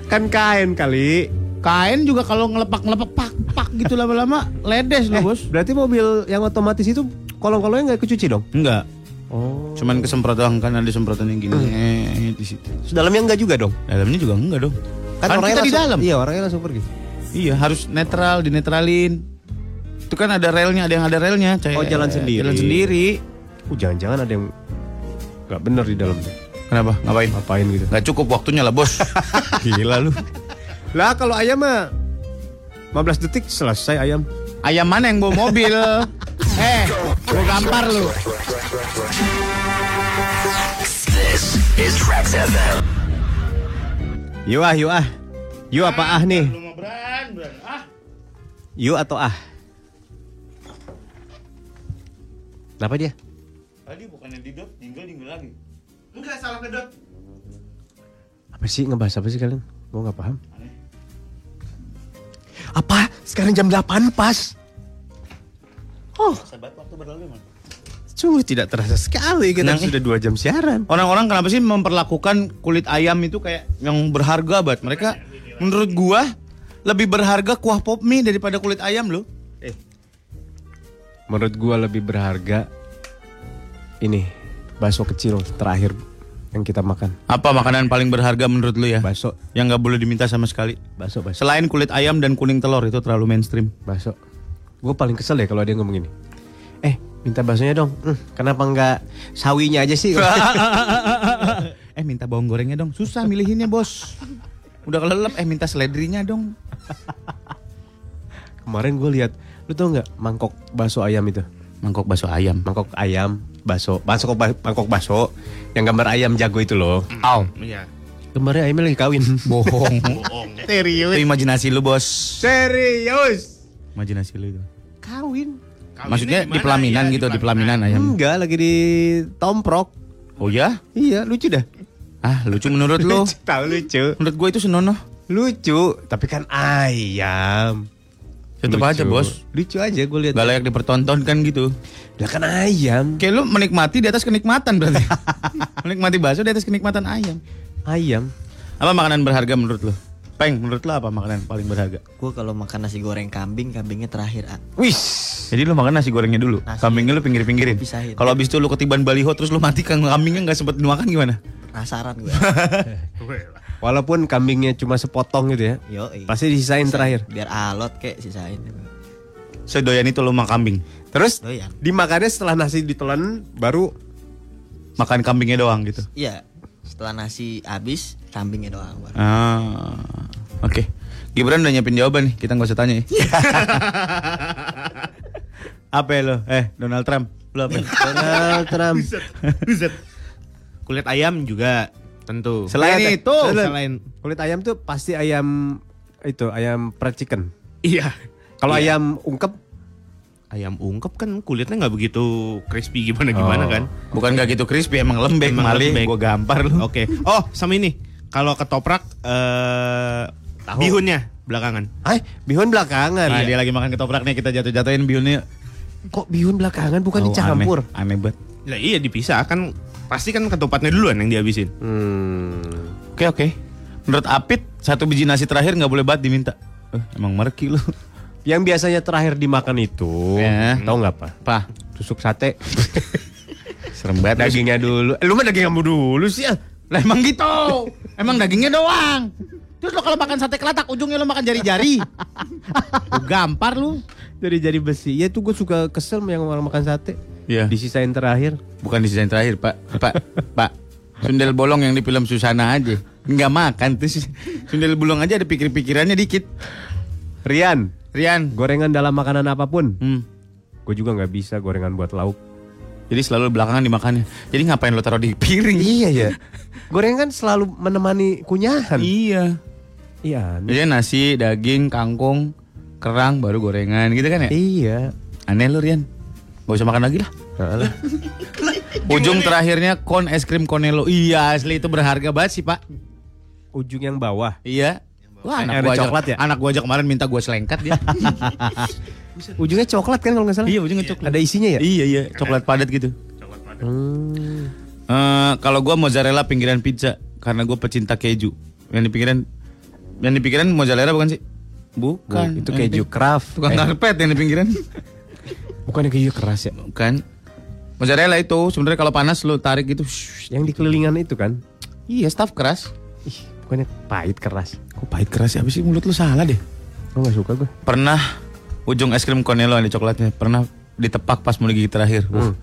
Kan kain kali. Kain juga kalau ngelepak-ngelepak pak pak gitu lama-lama ledes Eh, lo, Bos. Berarti mobil yang otomatis itu kolong-kolongnya nggak kecuci dong? Enggak. Oh. Cuman kesemprot doang kan ada semprotan yang gini eh, di situ. Dalamnya nggak juga dong? Dalamnya juga enggak dong. Kan, kita di langsung- dalam. Iya orangnya langsung pergi. Iya, harus netral, dinetralin. Itu kan ada relnya, ada yang ada relnya. Oh, jalan sendiri. Jalan sendiri. Uh, jangan-jangan ada yang nggak bener di dalam. Kenapa? Ngapain? Ngapain gitu? Gak cukup waktunya lah, Bos. Gila lu. Lah kalau ayam mah 15 detik selesai ayam. Ayam mana yang bawa mobil? eh, gua gampar lu. Yuk ah, yuk ah. Yuk apa ah nih? Yuk atau ah? Kenapa dia? Tadi bukannya didot, tinggal tinggal lagi. Enggak salah kedot. Apa sih ngebahas apa sih kalian? Gue nggak paham. Apa? Sekarang jam 8 pas. Oh, Sahabat waktu berlalu mana? sungguh tidak terasa sekali kita Nang- sudah dua jam siaran. Orang-orang kenapa sih memperlakukan kulit ayam itu kayak yang berharga banget? Mereka menurut gua lebih berharga kuah pop mie daripada kulit ayam loh. Menurut gua lebih berharga ini bakso kecil terakhir yang kita makan. Apa makanan paling berharga menurut lu ya? Bakso, Yang nggak boleh diminta sama sekali. bakso, bakso, Selain kulit ayam dan kuning telur itu terlalu mainstream. bakso. Gue paling kesel ya kalau ada yang ngomong gini. Eh, minta baksonya dong. Hmm, kenapa nggak sawinya aja sih? eh minta bawang gorengnya dong. Susah milihinnya bos. Udah kelelep eh minta seledrinya dong. Kemarin gue lihat, lu tau nggak mangkok bakso ayam itu? Mangkok bakso ayam. Mangkok ayam, bakso, mangkok ba- mangkok bakso yang gambar ayam jago itu loh. Aw. Iya. Gambarnya ayamnya lagi kawin. Bohong. Bohong. Itu imajinasi lu bos. Serius? Imajinasi lu itu. Kawin? Maksudnya di pelaminan gitu, di pelaminan ayam. Enggak, lagi di tomprok. Oh ya? Iya, lucu dah. Ah lucu menurut lu. Tahu lucu. Menurut gue itu senonoh. Lucu, tapi kan ayam. Tetep Lucu. aja bos. Lucu aja gue lihat. Gak layak dipertontonkan gitu. Lah kan ayam. Kayak lu menikmati di atas kenikmatan berarti. menikmati bakso di atas kenikmatan ayam. Ayam. Apa makanan berharga menurut lu? Peng, menurut lu apa makanan paling berharga? Gue kalau makan nasi goreng kambing, kambingnya terakhir. ah. Wis. Jadi lu makan nasi gorengnya dulu, Nasi. kambingnya lu pinggir-pinggirin. Kalau abis itu lu ketiban baliho terus lu mati kan kambingnya nggak sempet dimakan gimana? Penasaran gue. Walaupun kambingnya cuma sepotong gitu ya. Yo, Pasti disisain terakhir. Biar alot kek sisain. Sedoyan itu lu makan kambing, Terus Doyan. dimakannya setelah nasi ditelan baru makan kambingnya doang gitu. Iya. Setelah nasi habis, kambingnya doang. baru. Ah, oke. Gibran udah nyiapin jawaban nih, kita nggak usah tanya ya. apa ya lo? Eh, Donald Trump. Lu apa? Donald Trump. Kulit ayam juga tentu. Selain Lihat, itu, selain Kulit ayam tuh pasti ayam itu ayam fried chicken. iya. Kalau Iya. ayam ungkep ayam ungkep kan kulitnya nggak begitu crispy gimana gimana Oh. kan? bukan gak gitu crispy, emang lembek, Emang lembek. Gua gampar lu. Oke. Oh, sama ini. Kalau ketoprak eh Tahu. bihunnya belakangan. Ay, bihun belakangan. Nah, ya. dia lagi makan ketoprak nih, kita jatuh-jatuhin bihunnya. Kok bihun belakangan bukan Oh, dicampur? Aneh, aneh banget. Lah iya dipisah kan pasti kan ketupatnya duluan yang dihabisin. Hmm. Oke, oke. Menurut Apit, satu biji nasi terakhir nggak boleh banget diminta. Eh, emang merki lu. Yang biasanya terakhir dimakan itu, Ya. tahu nggak apa? Apa? Tusuk sate. Serem banget. Dagingnya dulu. Eh, Lu mah daging kamu dulu sih. ah. Lah emang gitu. Emang dagingnya doang. Terus lo kalau makan sate kelatak ujungnya lo makan jari-jari. Lu gampar lu. Jadi besi. Ya itu gue suka kesel yang orang makan sate. Iya. Disisain terakhir. Bukan di desain terakhir, Pak. Pak, Pak. Sundel bolong yang di film Susana aja. Nggak makan tuh. Sundel bolong aja ada pikir-pikirannya dikit. Rian, Rian. gorengan dalam makanan apa pun. Hmm. Gue juga nggak bisa gorengan buat lauk. Jadi selalu belakangan dimakannya. Jadi ngapain lo taruh di piring? Iya ya. Gorengan selalu menemani kunyahan. Iya. Iya. aneh. Jadi nasi, daging, kangkung, kerang, baru gorengan gitu kan ya? Iya. Aneh lu Rian. Gak usah makan lagi lah. Ujung terakhirnya kon es krim Konelo. Iya asli itu berharga banget sih pak. Ujung yang bawah. Iya. Wah, Yang anak gua coklat ya? Anak gua aja kemarin minta gua selengkat dia. Ujungnya coklat kan kalau nggak salah. iya, ujungnya coklat. Ada isinya ya? Iya, iya, coklat padat gitu. Hmm. Eh, kalau gua mozzarella pinggiran pizza karena gua pecinta keju. Yang di pinggiran yang di pinggiran mozzarella bukan sih? Bukan. itu Yang keju craft. Tukang Eh, karpet yang di pinggiran. bukan keju keras ya. Bukan. Mozzarella itu sebenarnya kalau panas lu tarik gitu. Yang di kelilingan itu kan. Iya, staff keras. Ih, bukannya pahit keras. Kok pahit keras ya? Apa sih mulut lu salah deh? Gue gak suka gue. Pernah ujung es krim yang di coklatnya pernah ditepak pas mau gigi terakhir. Wah,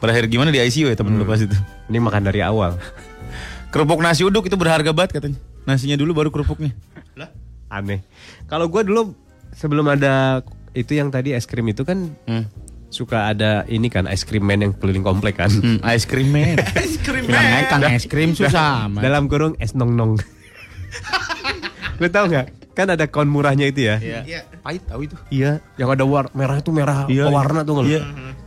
Berakhir gimana di ICU ya temen lu pas itu. Ini makan dari awal. Kerupuk nasi uduk itu berharga banget katanya. Nasinya dulu baru kerupuknya. Aneh. Kalau gue dulu sebelum ada itu yang tadi es krim itu kan Hmm. Suka ada ini kan es krim man yang keliling komplek kan. Hmm, es krim men. es krim men. Kang es krim susah amat. Dalam kurung es nong nong. Lu tau nggak? Kan ada kon murahnya itu ya. Iya. Pahit tahu itu. Iya. Yang ada war merah itu merah Iya, warna tuh nggak lu? iya.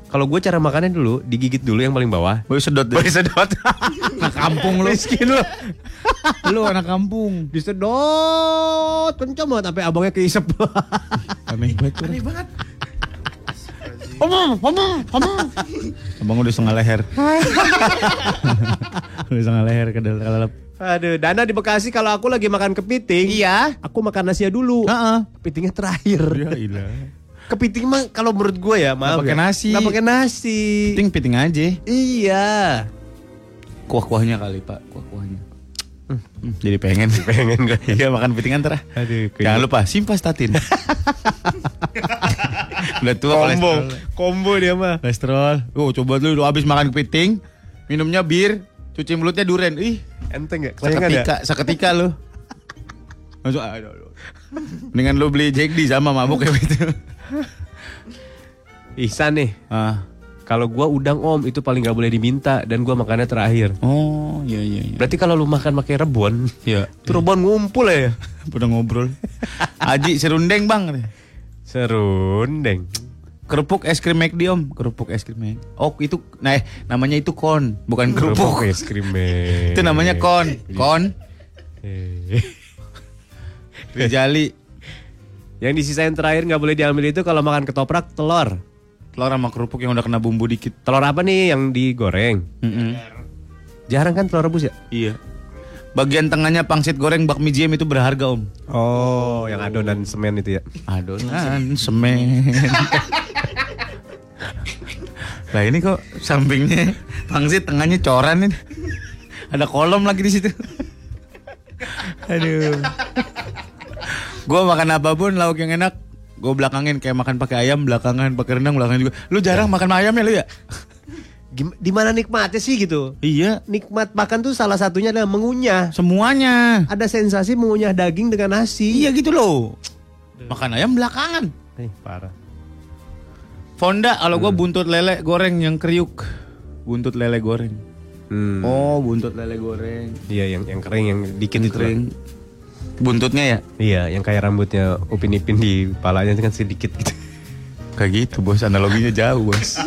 Kalau gue cara makannya dulu digigit dulu yang paling bawah. Baru sedot. Baru sedot. Anak kampung lu. Miskin lu. lu anak kampung. Disedot kencang banget sampai abangnya keisep. Aneh banget. Aneh banget. Omong, omong, omong. Abang udah setengah leher. udah setengah leher ke dalam. Aduh, Dana di Bekasi kalau aku lagi makan kepiting, Iya. aku makan nasinya dulu. Heeh. Kepitingnya terakhir. Ya ilah. Kepiting mah kalau menurut gue ya, maaf pakai ya, nasi. Nggak pakai nasi. Piting piting aja. Iya. Kuah-kuahnya kali pak, kuah-kuahnya. Hmm, Jadi pengen, pengen gue. Iya makan piting. Aduh, Jangan lupa simvastatin. Udah tua combo, kolesterol. combo dia mah. Kolesterol. Oh coba lu, lu abis makan kepiting, minumnya bir, cuci mulutnya duren. Ih, Enteng gak? Ya? seketika, seketika lu. Langsung aduh, aduh. Mendingan lu beli Jack di sama mabuk kayak gitu. Ihsan nih. Ah. Kalau gua udang om itu paling gak boleh diminta dan gua makannya terakhir. Oh, iya iya iya. Berarti kalau lu makan pakai rebon, Iya. itu rebon ngumpul ya. Udah ngobrol. Aji serundeng bang. Serundeng. Kerupuk es krim McD om. Kerupuk es krim McD. Oh itu, nah eh, namanya itu kon, bukan kerupuk. es krim. eh. itu namanya kon. Kon. Rijali. Yang disisain terakhir nggak boleh diambil itu kalau makan ketoprak telur. Telur sama kerupuk yang udah kena bumbu dikit. Telur apa nih yang digoreng? Mm-mm. Jarang kan telur rebus ya? Iya. Bagian tengahnya pangsit goreng bakmi jam itu berharga om. Oh, yang adonan semen itu ya. Adonan semen. lah ini kok sampingnya pangsit tengahnya coran ini. Ada kolom lagi di situ. Aduh. Gua makan apa pun lauk yang enak, gue belakangin kayak makan pakai ayam belakangan, pakai rendang belakangan juga. Lu jarang makan ayam ya lu ya? Di mana nikmatnya sih gitu? Iya, Nikmat makan tuh salah satunya adalah mengunyah. semuanya. Ada sensasi mengunyah daging dengan nasi. Iya gitu loh. Makan ayam belakangan. Eh, parah. Fonda kalau gua buntut lele goreng yang kriuk. Buntut lele goreng. Hmm. Oh, buntut lele goreng. Iya, yang yang kering yang dikit itu. Kering. Buntutnya ya? Iya, yang kayak rambutnya Upin Ipin di palanya itu kan sedikit gitu. Kayak gitu, Bos. Analoginya jauh, Bos.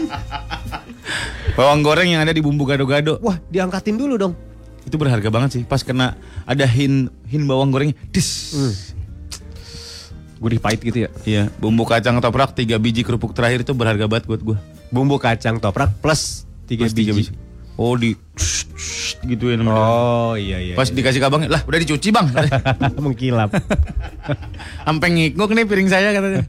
Bawang goreng yang ada di bumbu gado-gado. Wah, diangkatin dulu dong. Itu berharga banget sih. Pas kena ada hin hin bawang gorengnya. Dis. Gurih pahit gitu ya. Iya, bumbu kacang toprak tiga biji kerupuk terakhir itu berharga banget buat gua. Bumbu kacang toprak plus tiga Plus tiga biji. Oh, di gitu ya namanya. Oh iya iya. Pas dikasih ke abangnya, lah udah dicuci bang. mengkilap. Sampai ngikuk nih piring saya katanya.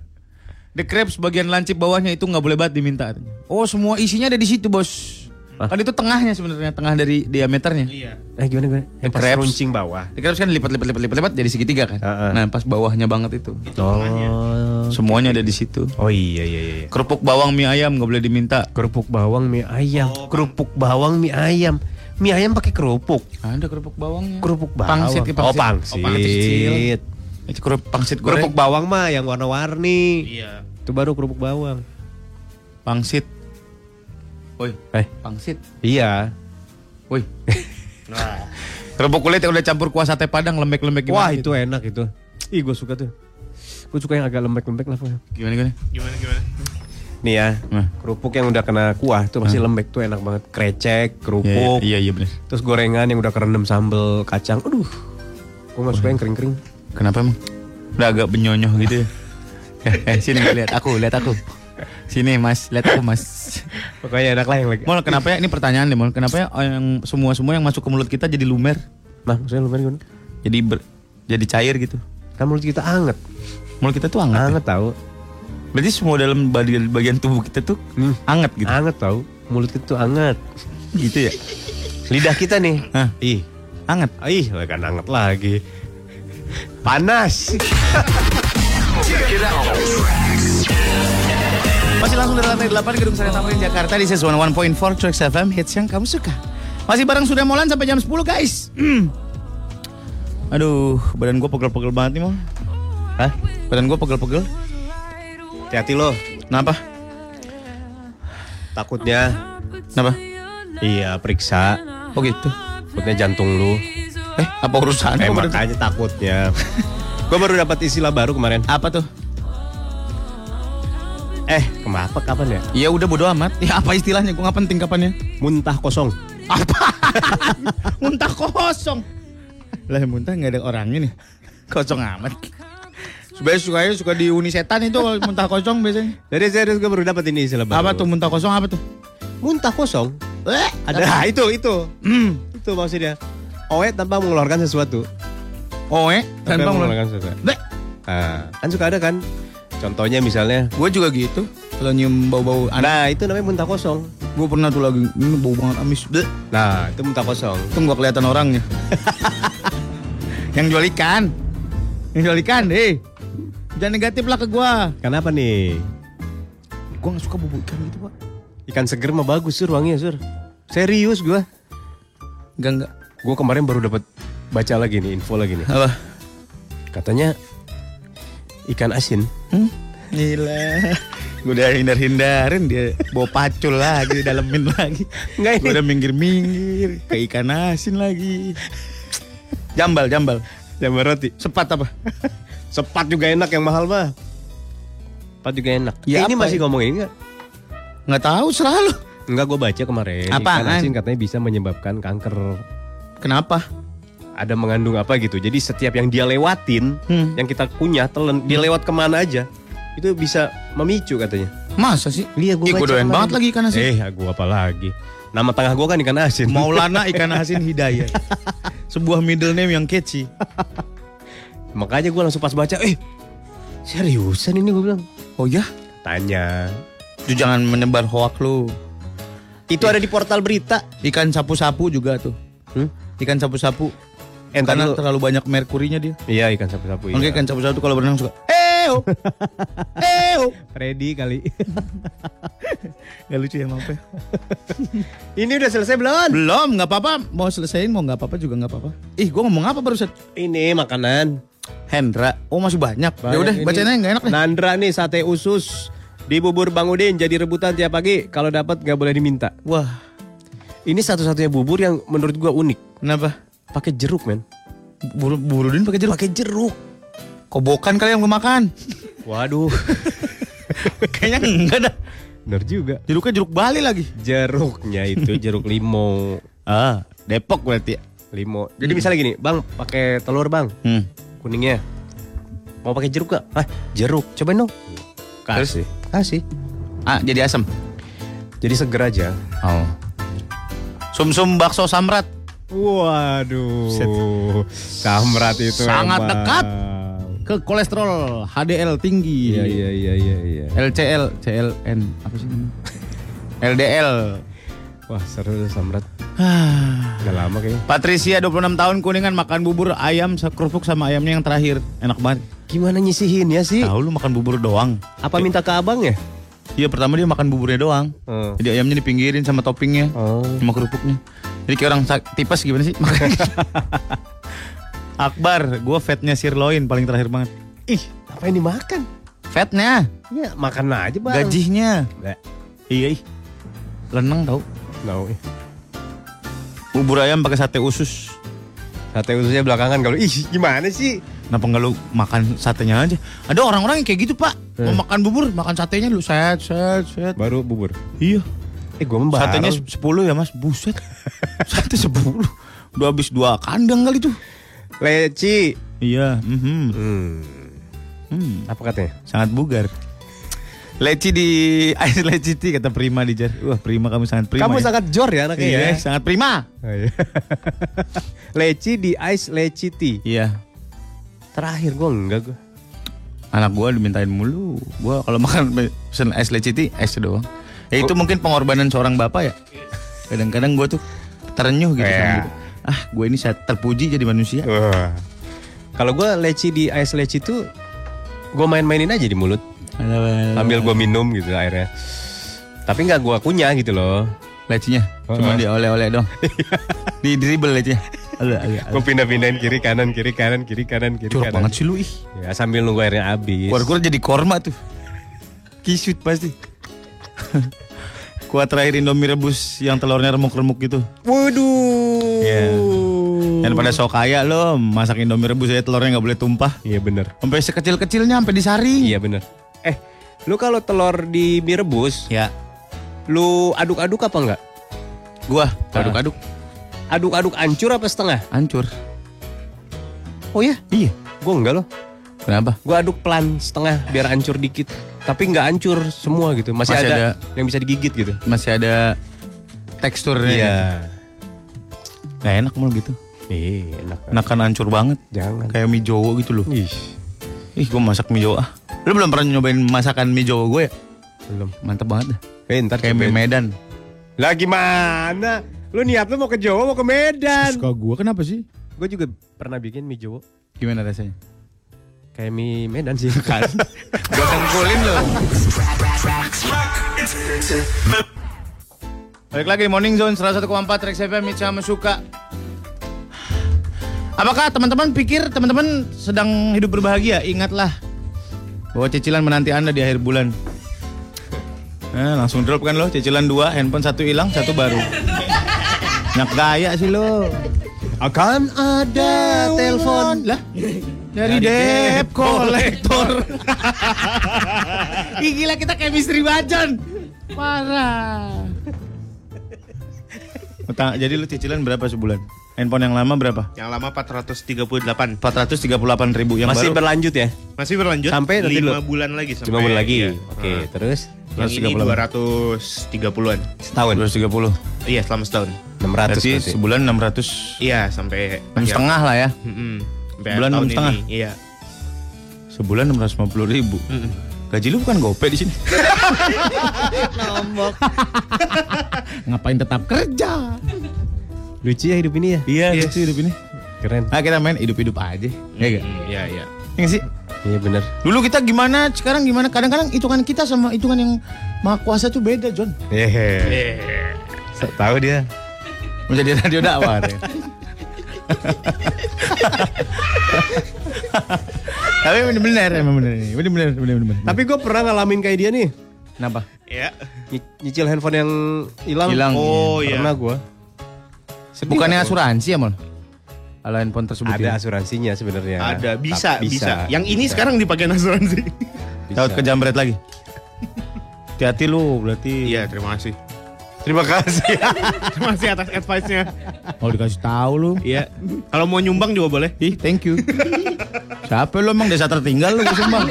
The crepes bagian lancip bawahnya itu nggak boleh banget diminta. Oh semua isinya ada di situ bos. Kan itu tengahnya sebenarnya tengah dari diameternya. Iya. Eh gimana gimana? Yang pas Crepes. runcing bawah. The crepes kan lipat lipat lipat lipat lipat jadi segitiga kan. Heeh. Nah pas bawahnya banget itu. Oh. Semuanya ada di situ. Oh iya iya iya. Kerupuk bawang mie ayam nggak boleh diminta. Kerupuk bawang mie ayam. kerupuk bawang mie ayam. Mie ayam pakai kerupuk. Ada kerupuk bawangnya. Kerupuk bawang. Pangsit, ya, Oh pangsit. pangsit. Oh, pangsit. Itu kerupuk pangsit goreng. Kerupuk bawang mah yang warna-warni. Iya. Itu baru kerupuk bawang. Pangsit. Woi, Eh, pangsit. iya. Woi. Kerupuk kulit yang udah campur kuah sate padang lembek-lembek Wah, gimana itu enak itu. Ih, gue suka tuh. Gue suka yang agak lembek-lembek lah. pokoknya. Gimana gimana? Gimana gimana? Nih ya, Nah. kerupuk yang udah kena kuah tuh masih lembek tuh enak banget. Krecek, kerupuk, Iya, iya benar. terus gorengan yang udah kerendam sambel kacang. Aduh, gue gak suka yang kering-kering. Kenapa emang? Udah agak benyonyoh gitu ya. eh, eh, sini lihat aku, lihat aku. Sini Mas, lihat aku Mas. Pokoknya enak lah yang lagi. Mol, kenapa ya? Ini pertanyaan deh, Mol. Kenapa ya yang semua semua yang masuk ke mulut kita jadi lumer? Nah, maksudnya lumayan gimana? Jadi ber, jadi cair gitu. Kan mulut kita anget. Mulut kita tuh hangat. ya? Anget tahu. Berarti semua dalam bagian bagian tubuh kita tuh Hmm. hangat gitu. Anget tahu. Mulut kita tuh anget. Gitu ya. Lidah kita nih. Hah? Ih, Hangat. ih, kan anget lagi. Panas. Masih langsung dari lantai 8 Gedung Sari Tamrin Jakarta di Sesuai 1.4 Tracks FM Hits yang kamu suka Masih bareng Sudah Molan sampai jam 10 guys Hmm. Aduh badan gue pegel-pegel banget nih mau Hah? Badan gue pegel-pegel Hati-hati lo. Kenapa? Takutnya Kenapa? iya periksa. Oh gitu Takutnya jantung lu. Eh apa urusan? Eh makanya takutnya. Gue baru dapat istilah baru kemarin. Apa tuh? Eh, kenapa kapan ya? Ya udah bodo amat Ya apa istilahnya? Gue gak penting kapannya Muntah kosong. Muntah kosong Lah muntah gak ada orangnya nih Kosong amat Sebenarnya sukanya suka di uni setan itu kalau muntah kosong biasanya. Jadi serius gue baru dapat ini istilah baru. Apa tuh muntah kosong apa tuh? Muntah kosong. Eh, Ada nah, itu itu. Hmm. Itu maksudnya. Oe tanpa mengeluarkan sesuatu. Oh, eh, tanpa mengeluarkan. sesuatu. Bleh. Nah, kan suka ada kan. Contohnya misalnya. Gue juga gitu. Kalau nyium bau-bau aneh, Nah, itu namanya muntah kosong. gue pernah tuh lagi ini bau banget amis. Bleh. Nah, itu muntah kosong. Itu gak kelihatan orangnya. Yang jual ikan. Yang jual ikan, eh. Jangan negatif lah ke gua. Kenapa nih? Gua gak suka bau ikan gitu, Pak. Ikan seger mah bagus sur wanginya sur. Serius gua. Enggak, enggak. Gua kemarin baru dapat baca lagi nih info lagi nih. Apa? Katanya ikan asin Hmm? Gila. Gue udah hindar-hindarin dia bawa pacul lagi, dalemin lagi. Enggak, ini- Gue udah minggir-minggir ke ikan asin lagi. Jambal, jambal. jambal roti. Sepat apa? Sepat juga enak yang mahal mah. Sepat juga enak. Ya, Eh, ini apa masih ya? ngomongin enggak? Nggak tahu selalu. Enggak gue baca kemarin. Apaan? Ikan asin katanya bisa menyebabkan kanker. Kenapa? Ada mengandung apa gitu. Jadi setiap yang dia lewatin, Hmm. yang kita kunyah, telan, dia lewat ke mana aja, itu bisa memicu katanya. Masa sih? Iya, gua baca doyan banget lagi ikan asin. Eh, aku apa lagi? Nama tengah gua kan ikan asin. Maulana ikan asin Hidayat. Sebuah middle name yang catchy. Makanya gua langsung pas baca, eh seriusan ini gue bilang. Oh ya? Tanya. Lu jangan menyebar hoak lu. Itu ada di portal berita. Ikan sapu-sapu juga tuh. Hmm? Ikan sapu-sapu. Entar Karena dulu. terlalu banyak merkurinya dia. Iya ikan sapu-sapu. Iya. Makanya ikan sapu-sapu tuh kalau berenang suka. Eo. Eo. Freddy kali. Gak lucu ya maaf ya. ini udah selesai belum? Belum, nggak apa-apa. Mau selesaiin mau nggak apa-apa juga nggak apa-apa. Ih, gua ngomong apa barusan? Ini makanan. Hendra. Oh masih banyak. Ya udah, bacain aja nggak enak deh. Nandra nih sate usus di bubur Bang Udin jadi rebutan tiap pagi. Kalau dapat nggak boleh diminta. Wah, Ini satu-satunya bubur yang menurut gua unik. kenapa? Pakai jeruk men. Buru burudin pakai jeruk. Pakai jeruk. Kobokan kali yang gue makan. Waduh. Kayaknya enggak dah. Bener juga. Jeruknya jeruk Bali lagi. Jeruknya itu jeruk limo. Ah, Depok berarti ya. Limo. Jadi misalnya gini, Bang, pakai telur, Bang. Hmm. Kuningnya. Mau pakai jeruk gak? Ah, jeruk. Cobain dong. Kasih. Kasih. Ah, jadi asam. Jadi seger aja. Oh. Sumsum bakso samrat. Waduh. Kamrat itu Sangat emang. dekat. Ke kolesterol HDL tinggi. Iya iya iya iya iya. LCL, CLN, apa sih namanya? LDL. Wah, seru tuh Samrat. Ah. Udah lama kayaknya. Patricia 26 tahun kuningan makan bubur ayam kerupuk sama ayamnya yang terakhir. Enak banget. Gimana nyisihin ya sih? Tahu lu makan bubur doang. Apa minta ke abang ya? Iya pertama dia makan buburnya doang. Oh. Jadi ayamnya dipinggirin sama toppingnya, Oh. sama kerupuknya. Jadi kayak orang sak- tipes gimana sih? Akbar, gue fatnya sirloin paling terakhir banget. Ih, apa yang dimakan? Fatnya, Ya, makan aja bang. gajinya. Nggak. Iya, ih. leneng tau. No. Bubur ayam pakai sate usus. Sate ususnya belakangan kalau ih gimana sih? Kenapa nggak lu makan satenya aja? Ada orang-orang yang kayak gitu pak. Mau Eh. makan bubur, makan satenya lu set, set, set. Baru bubur. Iya. Eh gua membahas. Satenya 10 ya mas, buset. Sate 10. Udah habis dua kandang kali tuh. leci. Iya, mhm. Hmm. Hmm, Apa katanya? sangat bugar. Leci di Ice Leci Tea kata Prima di jar. Wah Prima kamu sangat prima. Kamu ya. sangat jor ya anaknya Iya, ya. sangat prima. Oh, iya. leci di ice leci tea. Iya. Terakhir gua enggak gua. Anak gua dimintain mulu. Gua kalau makan pesen es leci tea, es doang. Ya itu mungkin pengorbanan seorang bapak ya. Kadang-kadang gua tuh terenyuh gitu. Iya. gitu. Ah, gue ini saya terpuji jadi manusia. Wah. Kalau gua leci di ice leci tuh gua main-mainin aja di mulut sambil gua minum gitu airnya. Tapi nggak gua kunyah gitu loh. lecinya, cuma Oh, oh. dia oleh-oleh dong. di dribble lecinya. Gua pindah-pindahin kiri kanan kiri kanan kiri kanan kiri Curang kanan. banget sih lu ih. Ya sambil nunggu airnya habis. Keluar-keluar jadi korma tuh. Kisut pasti. Kuah terakhir Indomie rebus yang telurnya remuk-remuk gitu. Waduh. Iya. Dan pada sok kaya lo masak Indomie rebus aja telurnya nggak boleh tumpah. Iya bener. Sampai sekecil-kecilnya sampai disaring. Iya bener. Eh, lu kalau telur di mie rebus, Ya. lu aduk-aduk apa enggak? Gua aduk-aduk Aduk-aduk hancur apa setengah? hancur. Oh ya? Iya. Gua enggak loh. Kenapa? Gua aduk pelan setengah biar hancur dikit. Tapi nggak hancur semua gitu. Masih, Masih ada, ada. yang bisa digigit gitu. Masih ada teksturnya. Iya. Gak enak malah gitu. Ih, enak. Enakan hancur banget. Jangan. Kayak mie Jawa gitu loh. Ih, Ih, gua masak mie Jawa. ah. Lu belum pernah nyobain masakan mie Jawa gue ya? belum. Mantep banget dah. Eh, ntar Kayak mie. Medan. Lah gimana? Lu niat lu mau ke Jawa mau ke Medan? Suka gue kenapa sih? Gue juga pernah bikin mie Jawa. Gimana rasanya? Kayak mie Medan sih kan. Gua tengkulin loh. Balik lagi di Morning Zone 101,4 Rex FM Mitch sama suka. Apakah teman-teman pikir teman-teman sedang hidup berbahagia? Ingatlah bahwa cicilan menanti Anda di akhir bulan. Nah, langsung drop kan lo, cicilan dua, handphone satu hilang, satu baru. Nyak gaya sih lo. Akan ada telepon. Lah, dari debt collector. Ih, gila kita chemistry bajon. Parah. Utang, jadi lu cicilan berapa sebulan? Handphone yang lama berapa? Yang lama 438. 438 ribu yang Masih baru berlanjut ya? Masih berlanjut Sampai nanti 5 lu- bulan lagi sampai Cuma bulan lagi. iya. Oke, Nah, terus Yang ini 138. 230-an. setahun 230. Iya, selama setahun. 600 Berarti berarti. sebulan 600 Iya, sampai enam setengah lah ya. Mm-mm. Sampai Sebulan tahun enam setengah? ini. Iya. Sebulan 650 ribu. Gaji lu bukan gope di sini. Nombok. Ngapain tetap kerja? Lucu ya hidup ini ya? Iya, lucu hidup ini. Keren. Nah, kita main hidup-hidup aja. Ya? Mm, Iya, iya. Iya nggak sih? Iya bener. Dulu kita gimana, sekarang gimana? Kadang-kadang hitungan kita sama hitungan yang maha kuasa tuh beda, John. Hehe. Eh, So- Tahu dia. Menjadi radio dakwah. ya. Tapi bener-bener, emang bener ini. Bener-bener, bener-bener. Tapi gue pernah ngalamin kayak dia nih. kenapa? Iya. Ny- Nyicil handphone yang hilang. Hilang. Oh, iya. Pernah gue. Bukannya asuransi ya, Mal? Kalau handphone tersebut Ada ya? asuransinya sebenarnya. Ada, bisa, Tapi bisa, Yang ini Bisa. sekarang dipakai asuransi. Takut kejamret lagi. Hati-hati lu, berarti. Iya, terima kasih. Terima kasih. Terima kasih atas advice-nya. Mau dikasih tahu lu. Iya. Kalau mau nyumbang juga boleh. Ih, thank you. Siapa lu emang desa tertinggal lu sumbang?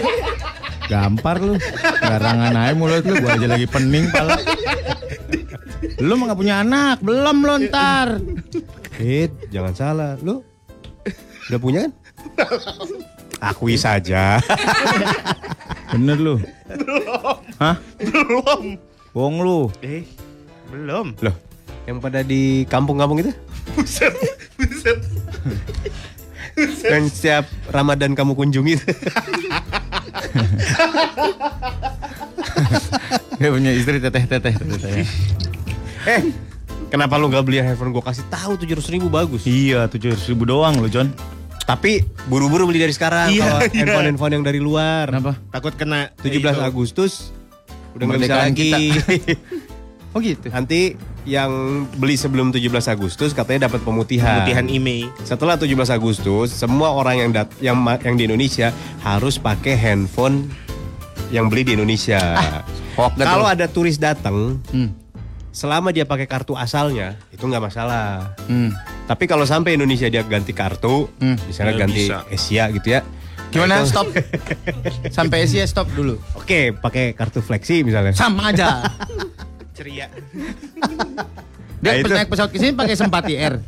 Gampar lu. Garangan aja mulut lu, gua aja lagi pening pala. Lu mah gak punya anak, belum lu ntar. Eh, jangan salah. Lu udah punya kan? Akui saja. Bener lu. Belum. Hah? Belum. Bohong lu. Eh, belum. Loh, yang pada di kampung-kampung itu? Buset, buset. Yang setiap Ramadan kamu kunjungi. Dia punya istri teteh-teteh. teteh. eh, kenapa lu nggak beli handphone gue kasih tahu tujuh ribu bagus? Iya, tujuh ribu doang lu John. Tapi buru-buru beli dari sekarang Iya, kalau iya. handphone-handphone yang dari luar. Kenapa? Takut kena 17 itu. Agustus udah nggak bisa lagi. Oh gitu. Nanti yang beli sebelum 17 Agustus katanya dapat pemutihan. Pemutihan email. Setelah 17 Agustus, semua orang yang dat yang yang di Indonesia harus pakai handphone yang beli di Indonesia. dah Kalau ada turis datang, Hmm. selama dia pakai kartu asalnya, itu nggak masalah. Hmm. Tapi kalau sampai Indonesia dia ganti kartu, Hmm. misalnya Nggak ganti bisa. Asia gitu ya. Gimana? Itu- Stop. Sampai Asia stop dulu. Oke, pakai kartu fleksi misalnya. Sama aja. Ceria. Dia Nah, itu. naik pesawat ke sini pakai Sempati Air.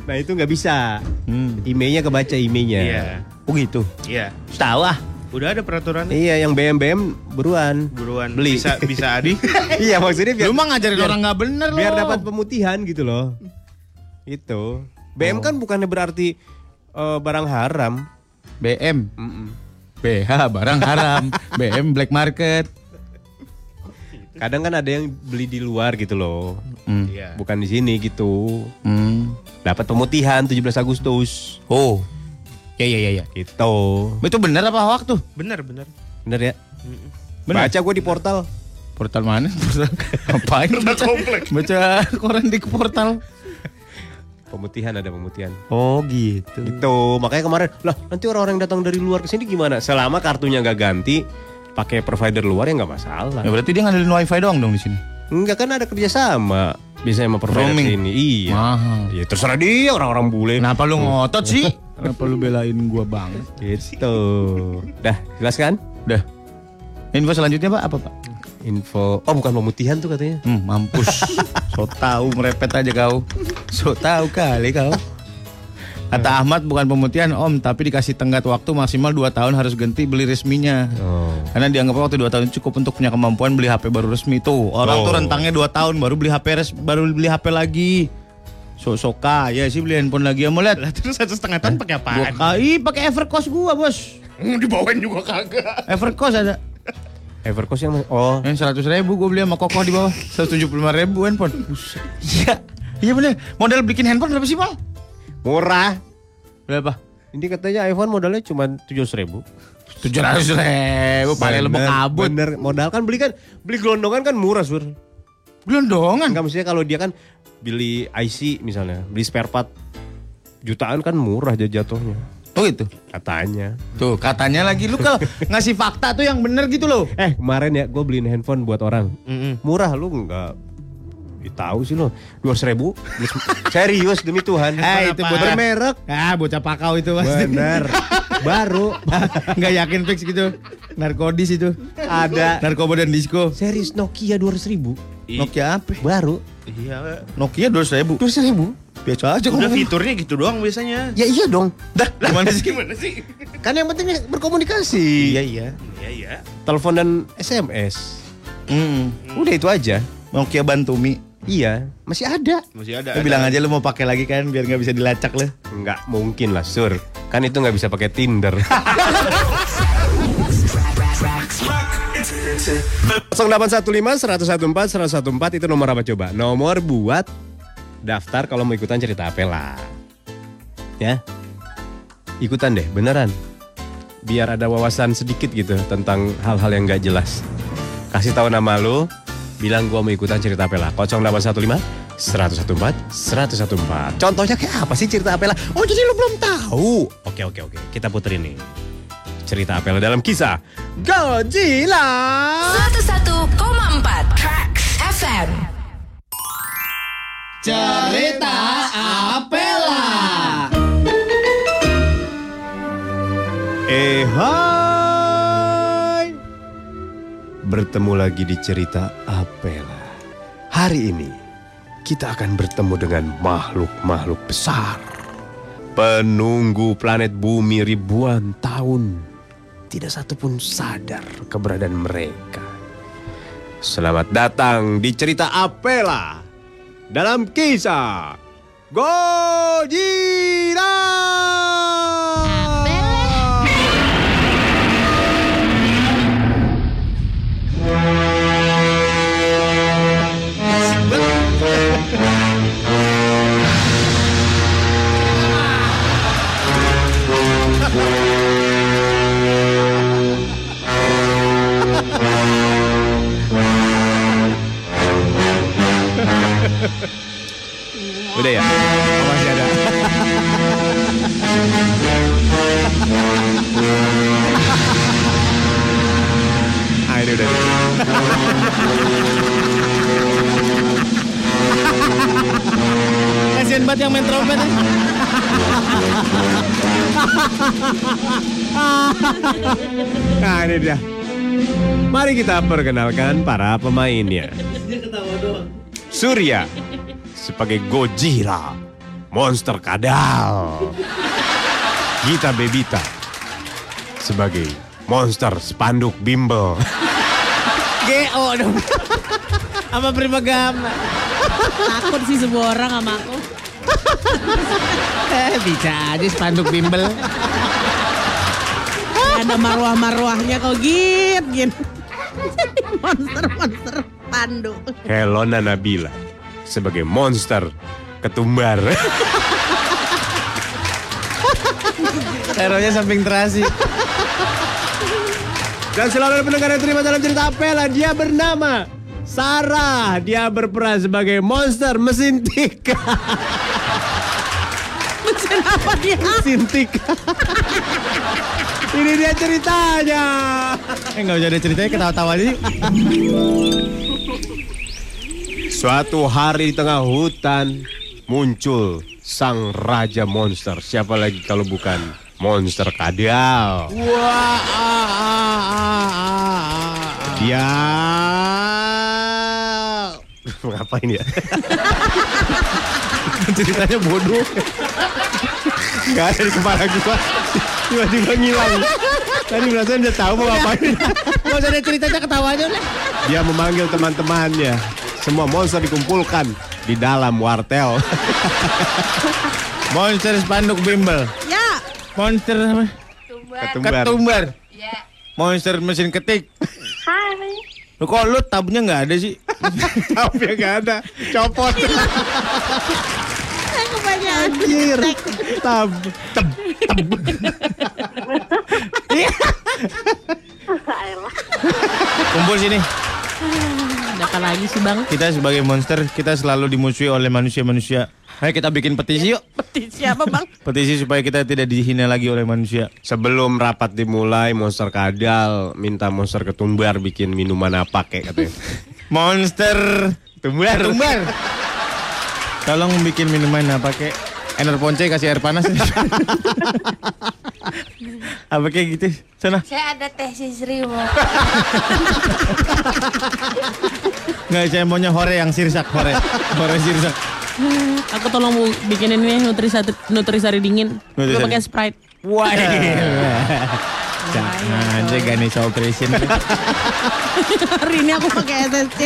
Nah itu nggak bisa. Hmm. Emailnya kebaca emailnya. Iya. Oh gitu. Iya. Tahu ah. Udah ada peraturan Iya, yang BM BM buruan. buruan Beli. bisa bisa adi. iya, maksudnya biar Lu mah ngajarin biar- orang nggak bener lo. biar dapat pemutihan gitu loh. Itu. BM kan bukannya berarti eh, barang haram. BM. Mm-mm. BH barang haram. BM black market. Kadang kan ada yang beli di luar gitu loh. Hmm. Iya. Bukan di sini gitu. Hmm. Dapat pemutihan 17 Agustus. Oh. Ya ya ya ya. Gitu. Itu bener apa hoax tuh? Bener bener. Bener ya? Bener. Baca gue di portal. Portal mana? Portal ngapain? baca, baca koran di portal. Pemutihan ada pemutihan. Oh gitu. Gitu. Makanya kemarin, lah nanti orang-orang datang dari luar ke sini gimana? Selama kartunya nggak ganti, pakai provider luar ya nggak masalah. Ya berarti dia ngandelin wifi doang dong di sini. Enggak kan ada kerjasama biasanya sama provider Roaming. sini. Iya. Mahal. Ya terserah dia orang-orang bule. Kenapa lu ngotot sih? Kenapa lu belain gua banget? Gitu. Dah, jelas kan? Udah. Info selanjutnya Pak apa Pak? Info. Oh, bukan pemutihan tuh katanya. Hmm, mampus. so tahu merepet aja kau. So tahu kali kau. Kata Ahmad bukan pemutihan om, tapi dikasih tenggat waktu maksimal 2 tahun harus ganti beli resminya. Oh. Karena dianggap waktu 2 tahun cukup untuk punya kemampuan beli HP baru resmi tuh. Orang tuh Oh. rentangnya 2 tahun baru beli HP res, baru beli HP lagi. Sok-sok kaya sih beli handphone lagi ya mau lihat. Lah terus satu setengah tahun pakai Gua apaan? kai pakai Evercost gua, Bos. Dibawain juga kagak. Evercost ada. Evercost yang oh Yang 100 ribu gue beli sama kokoh di bawah 175 ribu handphone Iya Iya bener Modal bikin handphone berapa sih Mal? Murah. Berapa? Ini katanya iPhone modalnya cuma tujuh ribu. 700 ribu Paling lebih kabut Bener. Modal kan beli kan beli gelondongan kan murah sur. Gelondongan Enggak maksudnya kalau dia kan beli IC misalnya, beli spare part jutaan kan murah aja jatuhnya. Oh itu Katanya. Tuh katanya lagi Lu kalau ngasih fakta tuh yang bener gitu loh Eh kemarin ya gue beliin handphone buat orang. Mm-mm. Murah lu nggak Tahu sih lo. Dua ribu? Serius demi Tuhan. Eh, itu buat- bermerek Ah bocah pakau itu pasti bener. Baru. Nggak yakin fix gitu. Narkodis itu. Ada. Narkoba dan disco. Series Nokia dua ribu. I- Nokia apa? baru. Iya. Nokia 200 ribu. Dua ribu? Biasa aja Udah kok fiturnya gitu doang biasanya. ya iya dong. Dah gimana sih? Gimana sih? kan yang penting berkomunikasi. Iya iya. Iya iya. telepon dan SMS Hmm. udah itu aja. Nokia Bantumi iya masih ada Masih ada. Lu bilang aja lu mau pakai lagi kan biar nggak bisa dilacak lu. nggak mungkin lah sur kan itu nggak bisa pakai Tinder 0815 114 114 itu nomor apa coba? Nomor buat daftar kalau mau ikutan cerita Apela. Ya. Ikutan deh, beneran. Biar ada wawasan sedikit gitu tentang hal-hal yang gak jelas. Kasih tahu nama lu, bilang gua mau ikutan cerita Apela. 0815 114 114. Contohnya kayak apa sih cerita Apela? Oh, jadi lu belum tahu. Oke, oke, oke. Kita puterin nih. Cerita Apela dalam kisah Godzilla. 101,4 Tracks FM. Cerita Apela. Eh hai Bertemu lagi di cerita Apela Hari ini kita akan bertemu dengan makhluk-makhluk besar. Penunggu planet bumi ribuan tahun. Tidak satu pun sadar keberadaan mereka. Selamat datang di cerita Apela dalam kisah Gojira. Udah ya? Oh, masih ada. ah, ini udah. Kasian banget yang main trompet ya. Nah, ini dia. Mari kita perkenalkan para pemainnya. Surya sebagai Gojira, monster kadal. Gita Bebita sebagai monster spanduk bimbel. GO dong. Sama Primagama. Takut sih semua orang sama aku. Eh, bisa aja spanduk bimbel. Ada marwah-marwahnya kok git. Monster-monster pandu. Helona Nabila sebagai monster ketumbar. Hero-nya samping terasi. Dan selalu ada pendengar yang terima dalam cerita Apela. Dia bernama Sarah. Dia berperan sebagai monster mesin tik. Mesin apa dia? mesin tik. Ini dia ceritanya. Eh nggak usah ada ceritanya ketawa-tawa aja. yuk. Suatu hari di tengah hutan muncul sang raja monster. Siapa lagi kalau bukan monster kadal. Wah, ah, ah, ah, ah. Dia ngapain ya? ceritanya bodoh. Gak ada di kepala gua. Tiba-tiba ngilang. Tadi perasaan udah tahu mau ngapain. Nggak usah ada ceritanya ketawa aja udah. Dia memanggil teman-temannya. Semua monster dikumpulkan di dalam wartel. Monster spanduk bimbel. Ya. Monster apa? Tumbar. Ketumbar. Ketumbar. Ya. Monster mesin ketik. Hai. Lu kok lu tabnya nggak ada sih? Tapi gak ada. Copot. Kebanyakan. Anjir. Tab. Teb. Ayolah. Kumpul sini. Ada apa lagi sih bang? Kita sebagai monster, kita selalu dimusuhi oleh manusia-manusia. Ayo kita bikin petisi yuk. Petisi apa bang? Petisi supaya kita tidak dihina lagi oleh manusia. Sebelum rapat dimulai, monster kadal minta monster ketumbar bikin minuman apa kayak katanya. Monster Tumbar. tumbar. Tolong bikin minuman apa kek? Ener ponce kasih air panas. apa kayak gitu? Sana. Saya ada teh Sisri mau. Nggak, saya maunya hore yang sirsak hore. Hore sirsak. Aku tolong bu bikinin ini nutrisari, nutrisari dingin. Gue Nutrisari. pakai sprite. Wah. Jangan aja Ganesha Operation. Hari ini aku pakai SSC.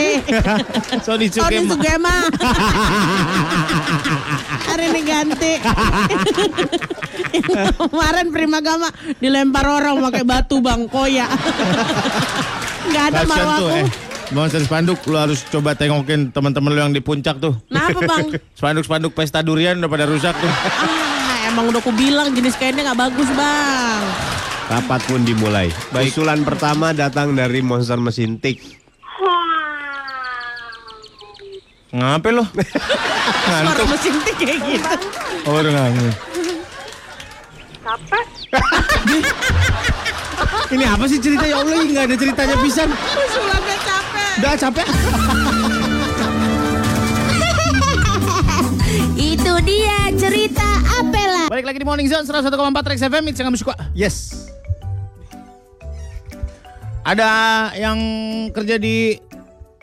Sony Sugema. Sugema. Hari ini ganti. Kemarin Primagama dilempar orang pakai batu bang koya. Gak ada tuh aku. eh. Monster spanduk lu harus coba tengokin teman-teman lu yang di puncak tuh. Kenapa bang? Spanduk-spanduk pesta durian udah pada rusak tuh. Ah, emang udah aku bilang jenis kainnya nggak bagus bang. Rapat pun dimulai. Usulan pertama datang dari monster mesin tik. Ngapain lo? Suara Ngantuk. mesin tik kayak gitu. Oh, udah ngantuk. Capek. Ini apa sih cerita ya Allah? Nggak ada ceritanya pisan. Usulannya capek. Udah capek. Itu dia cerita Apela. Balik lagi di Morning Zone 101,4 Rex FM It's yang kami suka. Yes. Ada yang kerja di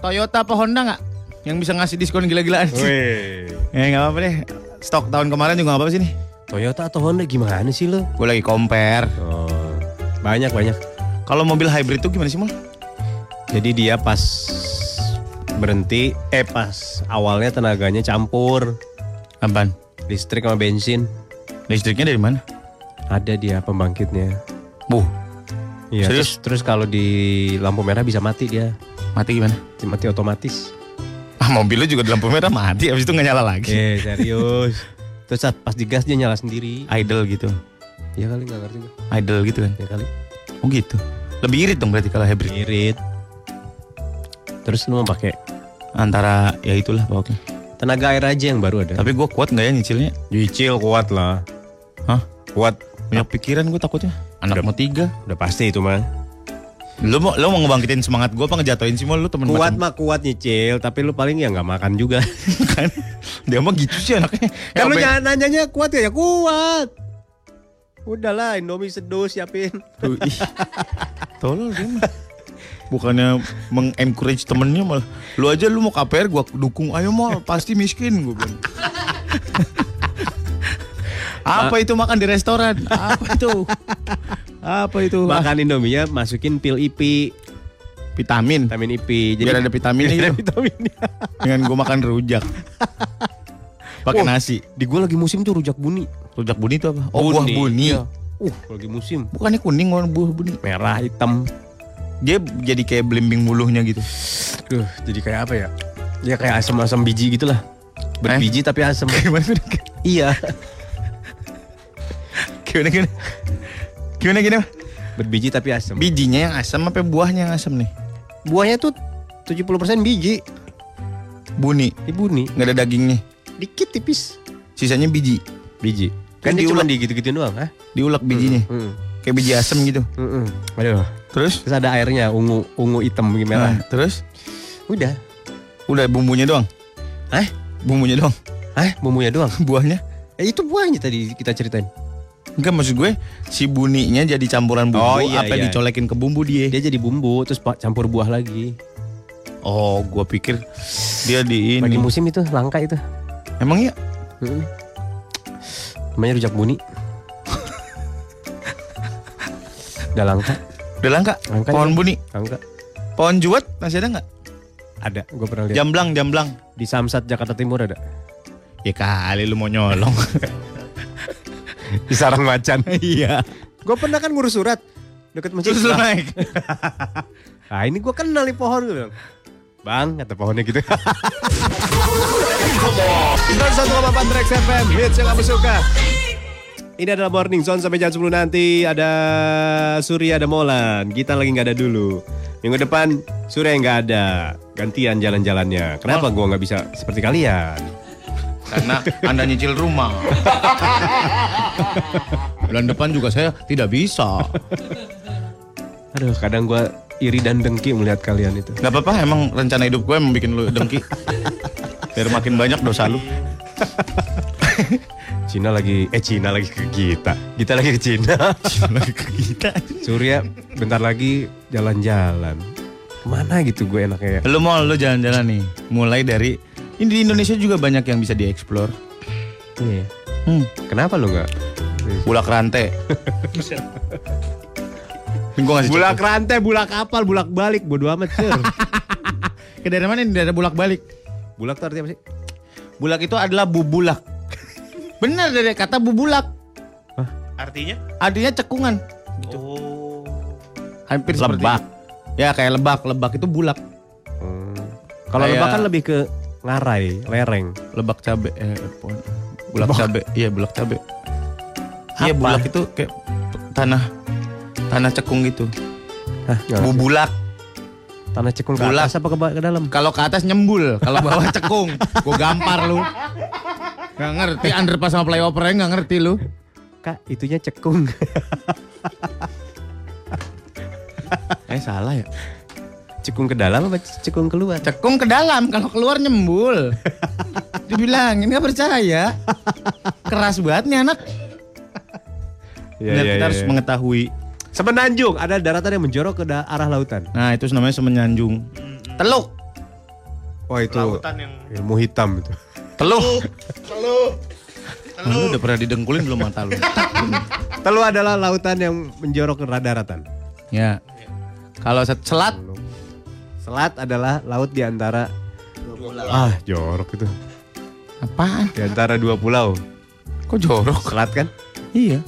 Toyota apa Honda nggak? yang bisa ngasih diskon gila-gilaan. Weh. Eh nggak apa-apa deh. Stok tahun kemarin juga nggak apa-apa sih nih. Toyota atau Honda gimana sih lo? Gue lagi compare. Oh, banyak banyak. Kalau mobil hybrid tuh gimana sih mal? Jadi dia pas berhenti, eh pas awalnya tenaganya campur Apaan? listrik sama bensin. Listriknya dari mana? Ada dia pembangkitnya. Buh, Iya. Serius? Terus, terus kalau di lampu merah bisa mati dia, mati gimana? mati otomatis. Ah, mobilnya juga di lampu merah mati, abis itu nggak nyala lagi. Eh serius. terus saat pas digas dia nyala sendiri. Idle gitu, Iya kali nggak ngerti gue. idle gitu kan? Ya kali. Oh gitu. Lebih irit dong berarti kalau hybrid. Irit. Terus lu mau pakai Antara ya itulah pokoknya. tenaga air aja yang baru ada. Tapi gue kuat nggak ya nyicilnya? Nyicil kuat lah. Hah? Kuat. Banyak pikiran gue takutnya. Anak mau tiga. Udah pasti itu mah. Lu mau lu mau ngebangkitin semangat gue apa ngejatoin sih mal lu temen Kuat macam- mah kuat nyicil, tapi lu paling ya nggak makan juga. kan? Dia mah gitu sih anaknya. kan lu jangan nanyanya kuat ya, ya kuat. Udahlah Indomie sedus siapin. Tolol dia mah. Bukannya mengencourage temennya malah lu aja lu mau KPR gua dukung ayo mal pasti miskin gua bilang. Apa itu makan di restoran? Apa itu? Apa itu? Makan Indomie masukin pil IP, vitamin. vitamin IP. Biar ada vitaminnya Biar ada gitu. vitaminnya. Dengan gua makan rujak. Pakai Wah. nasi. Di gua lagi musim tuh rujak buni. Rujak buni itu apa? Oh, buah buni. Iya. Uh, lagi musim. Bukannya kuning warna buah buni. Merah, hitam. Dia jadi kayak belimbing buluhnya gitu. Duh, jadi kayak apa ya? Ya kayak asam-asam biji gitu lah. Berbiji tapi asam. Gimana? iya. Gimana gimana? Gimana gimana? Berbiji tapi asam. Bijinya yang asam apa buahnya yang asam nih? Buahnya tuh 70% biji. Buni, Ini buni. nggak ada dagingnya. Dikit tipis. Sisanya biji. Biji. Kan cuma diulek. digitu-gituin doang, ah. Diulek bijinya. Hmm. Kayak biji asam gitu. Mm-mm. Aduh. Terus? Terus ada airnya, ungu ungu hitam merah. Nah, terus? Udah. Udah bumbunya doang. Hah? Bumbunya doang. Ah, bumbunya doang. Buahnya? Eh itu buahnya tadi kita ceritain. Enggak maksud gue si buninya jadi campuran bumbu Oh, iya, apa iya. dicolekin ke bumbu dia. Dia jadi bumbu terus campur buah lagi. Oh, gua pikir dia di Lagi ini. musim itu langka itu. Emang ya? Mm. Namanya rujak buni. Udah langka, Udah langka. Langka Pohon buni. langka. Pohon juwet masih ada nggak? Ada, gue pernah lihat. Jamblang, jamblang. Di Samsat Jakarta Timur ada. Ya kali lu mau nyolong. Di Sarang Macan. Iya. gue pernah kan ngurus surat deket masjid. Terus naik. Nah ini gue kenal nih pohon gue bilang. Bang, kata pohonnya gitu. 91,4 Trax FM, hits yang kamu suka. Ini adalah Morning Zone sampai jam 10 nanti ada Surya, ada Molan. Kita lagi nggak ada dulu. Minggu depan Surya nggak ada. Gantian jalan-jalannya. Kenapa gua nggak bisa seperti kalian? Karena Anda nyicil rumah. Bulan depan juga saya tidak bisa. Aduh, kadang gua iri dan dengki melihat kalian itu. Gak apa-apa, emang rencana hidup gue emang bikin lu dengki. Biar makin banyak dosa lu. Cina lagi, eh Cina lagi ke kita. Kita lagi ke Cina. Lagi ke kita. Surya bentar lagi jalan-jalan. Ke mana gitu gue enaknya ya? Lu mau lu jalan-jalan nih. Mulai dari ini di Indonesia juga banyak yang bisa dieksplor. Iya. Hmm, Kenapa lu nggak? bulak rantai. Bulak rantai, bulak kapal, bulak balik, bodo amat sir. Ke daerah mana ini daerah bulak balik? bulak tuh artinya apa sih? Bulak itu adalah bubulak. Benar dari kata bubulak. Artinya? Artinya cekungan. Oh. Hampir seperti Lebak. Ya kayak lebak, lebak itu bulak. Hmm. Kalau lebak kan lebih ke ngarai, lereng. Lebak cabe eh pohon. bulak cabe. Iya, bulak cabe. Iya, bulak itu kayak tanah tanah cekung gitu. Hah, nggak. Bubulak. Tanah cekung ke Bulak. atas apa ke, ke dalam? Kalau ke atas nyembul, kalau bawah cekung. Gue gampar lu. Gak ngerti underpass sama flyover nggak ngerti lu. Kak, itunya cekung. Eh salah ya. Cekung ke dalam apa cekung keluar? Cekung ke dalam, kalau keluar nyembul. Dibilangin nggak percaya. Keras banget nih anak. Iya, Benar, iya, kita iya, harus iya. mengetahui. Semenanjung, ada daratan yang menjorok ke da- arah lautan. Nah itu namanya semenyanjung. Teluk. Oh itu Lautan yang ilmu hitam itu. Teluh. Teluh. Lu udah pernah didengkulin belum mata lu? Teluh adalah lautan yang menjorok ke daratan. ya. Kalau set- selat Selat adalah laut di antara Ah, jorok itu. apaan? Di antara dua pulau. Kok jorok? Selat kan? Iya.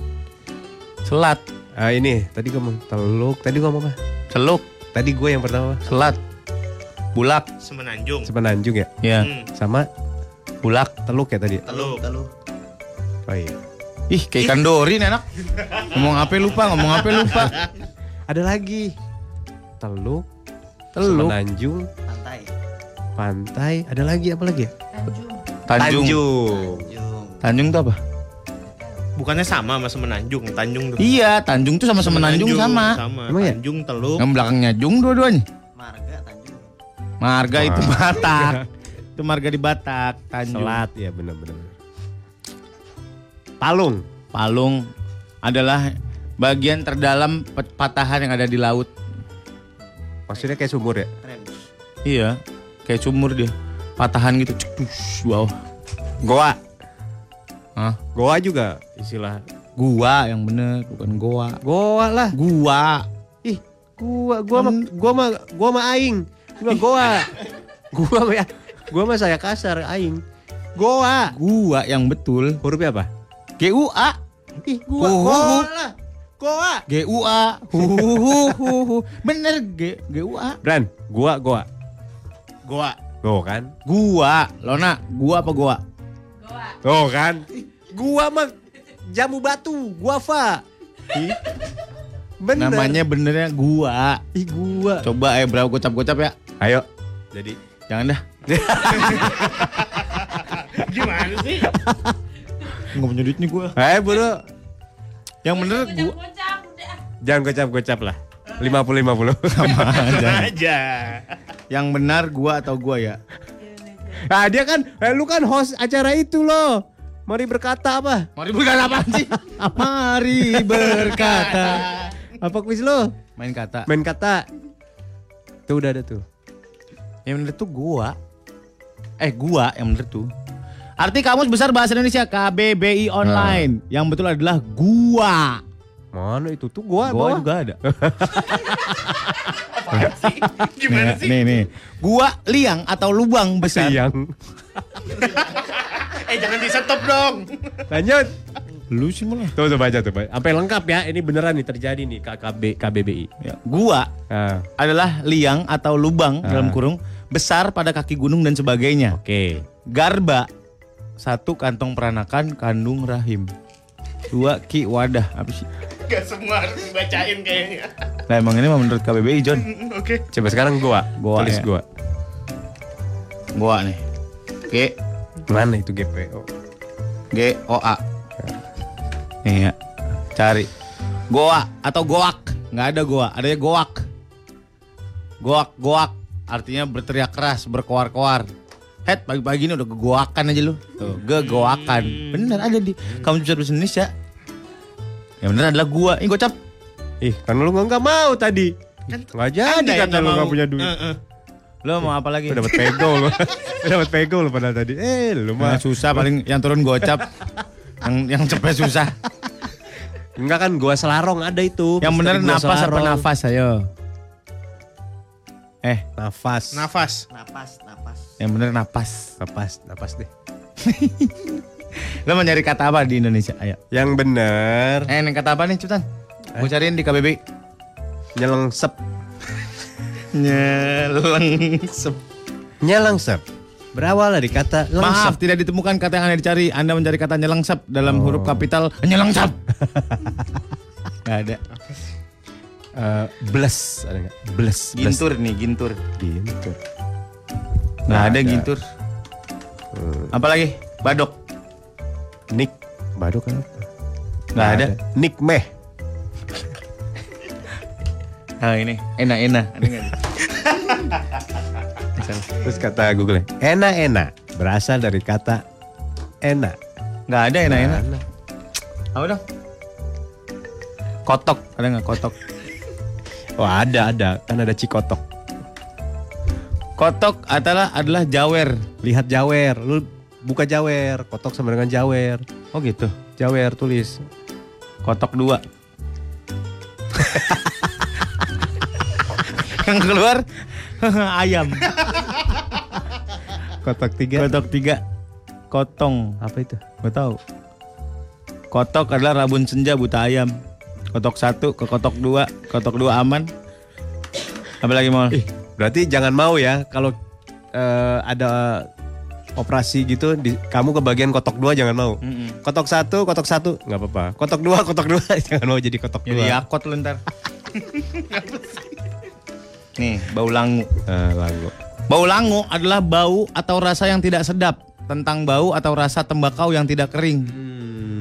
Selat, Ah ini tadi ngomong teluk, tadi ngomong apa? celuk, Tadi gue yang pertama selat, bulak. Semenanjung. Semenanjung ya, Ya, Hmm. sama bulak. teluk ya tadi. Teluh. Teluh. Oh iya. Ih, kayak ikan dori nih anak. Ngomong apa lupa, ngomong apa lupa. Ada lagi. Teluk, Teluk, Semenanjung, Pantai. pantai. Ada lagi apa lagi? ya? Tanjung. Tanjung. Tanjung. Tanjung tuh apa? Bukannya sama sama Semenanjung, Tanjung tuh. Iya, Tanjung tuh sama Semenanjung sama. Sama. Emang ya? Tanjung, Teluk. Yang belakangnya Jung dua-duanya. Marga Tanjung. Marga itu. Batak. itu marga di Batak, Tanjung. Selat ya benar-benar. Palung. Palung adalah bagian terdalam patahan yang ada di laut. Maksudnya kayak sumur ya? Iya, kayak sumur dia. Patahan gitu, wow. Goa. Hah? Goa juga istilah. Gua yang bener, bukan goa. Goa lah. Gua. Ih, gua gua mah gua mah gua mah aing. Gua goa. gua mah ya. Gua mah saya kasar aing. Goa. Gua yang betul. Hurufnya apa? G U A. Ih, gua hu, goa hu. lah. Goa. G U A. Hu hu hu hu hu. Bener G G U A. Bran, gua goa. Goa. Tuh kan? Gua, Lona, gua apa gua? Tuh kan? Gua mah jamu batu, guava. Ih, Bener. Namanya benernya gua. Ih, gua. Coba eh berapa gocap-gocap ya? Ayo. Jadi Jangan dah. Gimana sih? Enggak punya duit nih gua. Eh, bro. Yang bener gua. Jangan gocap-gocap lah. 50-50. Sama aja. Aja. Yang benar gua atau gua ya? Nah dia kan, eh, lu kan host acara itu loh. Mari berkata apa? Mari berkata apa sih? Mari berkata. Apa kuis lo? Main kata. Main kata. Tuh udah ada tuh. Yang bener tuh gua. Eh gua yang bener tuh. Arti kamus besar bahasa Indonesia KBBI online. Yang betul adalah gua. Mana itu tuh gua, Gua bawah. juga ada. Gimana nih, sih? Nih nih. Gua liang atau lubang besar. Siang. Eh jangan di stop dong. Lanjut. Lu sih malah. Tuh tuh baca tuh. baca. Sampai lengkap ya. Ini beneran nih terjadi nih KKB KBBI. Ya, gua Ah, adalah liang atau lubang Ah. dalam kurung besar pada kaki gunung dan sebagainya. Oke. Garba satu kantong peranakan kandung rahim. Dua ki wadah apa sih? Gak semua harus dibacain kayaknya. Nah emang ini mah menurut KBBI John. Oke. Coba sekarang gua. Gua, Tulis ya. gua. Gua nih. G Mana itu GPO? G O A. Nih ya. Cari. Goa atau goak. Nggak ada goa, adanya goak. Goak, goak. Artinya berteriak keras, berkoar-koar. Head pagi-pagi ini udah gegoakan aja lu. Tuh, gegoakan. Bener ada di kamu besar bahasa Indonesia. Yang bener adalah gua. Ini gocap. Ih, kan lu nggak mau tadi. Nggak jadi kata lu nggak punya duit. Eh, eh. Lo mau apa lagi? Lu dapat pego lu. Lu dapat pego lu padahal tadi. Eh, lu Nah, mah susah paling yang turun gocap. yang yang cepet susah. Enggak kan gua selarong ada itu. Yang bener napas apa nafas ayo. Eh, Nafas. Nafas. Napas, napas. yang bener napas. Napas, napas deh. Lo mau nyari kata apa di Indonesia? Ayo. Yang bener Eh, ini kata apa nih, cepetan? Gue cariin di KBBI. nyelengsep. Nyelengsep. Nyelengsep. Berawal dari kata Maaf, lengsep. tidak ditemukan kata yang Anda dicari. Anda mencari kata nyelengsep dalam Oh. huruf kapital nyelengsep. Gak ada. Eh, bles ada nggak? Bles. bles. Gintur nih, gintur. Gintur. Nggak ada ada. gintur. Apa lagi? Badok. Nik. Baduk kan? Gak ada. Nik meh. Nah ini, enak-enak. Ada nggak? Terus kata Google enak-enak berasal dari kata enak. Gak ada enak-enak. Apa dong? Kotok, ada nggak kotok? Oh ada ada kan ada cikotok. Kotok adalah adalah jawer. Lihat jawer. Lu buka jawer. Kotok sama dengan jawer. Oh gitu. Jawer tulis. Kotok dua. Yang keluar ayam. Kotok tiga. Kotok tiga. Kotong. Apa itu? Gak tahu. Kotok adalah rabun senja buta ayam. Kotok satu ke kotok dua. Kotok dua aman. Apa lagi mau? Ih, berarti jangan mau ya kalau eh, ada operasi gitu di, kamu ke bagian kotok dua jangan mau. Mm-mm. Kotok satu, kotok satu nggak apa-apa. Kotok dua, kotok dua jangan mau jadi kotok Jadi dua. yakot lu ntar. Nih, bau langu. Eh, lagu. Bau langu adalah bau atau rasa yang tidak sedap. Tentang bau atau rasa tembakau yang tidak kering.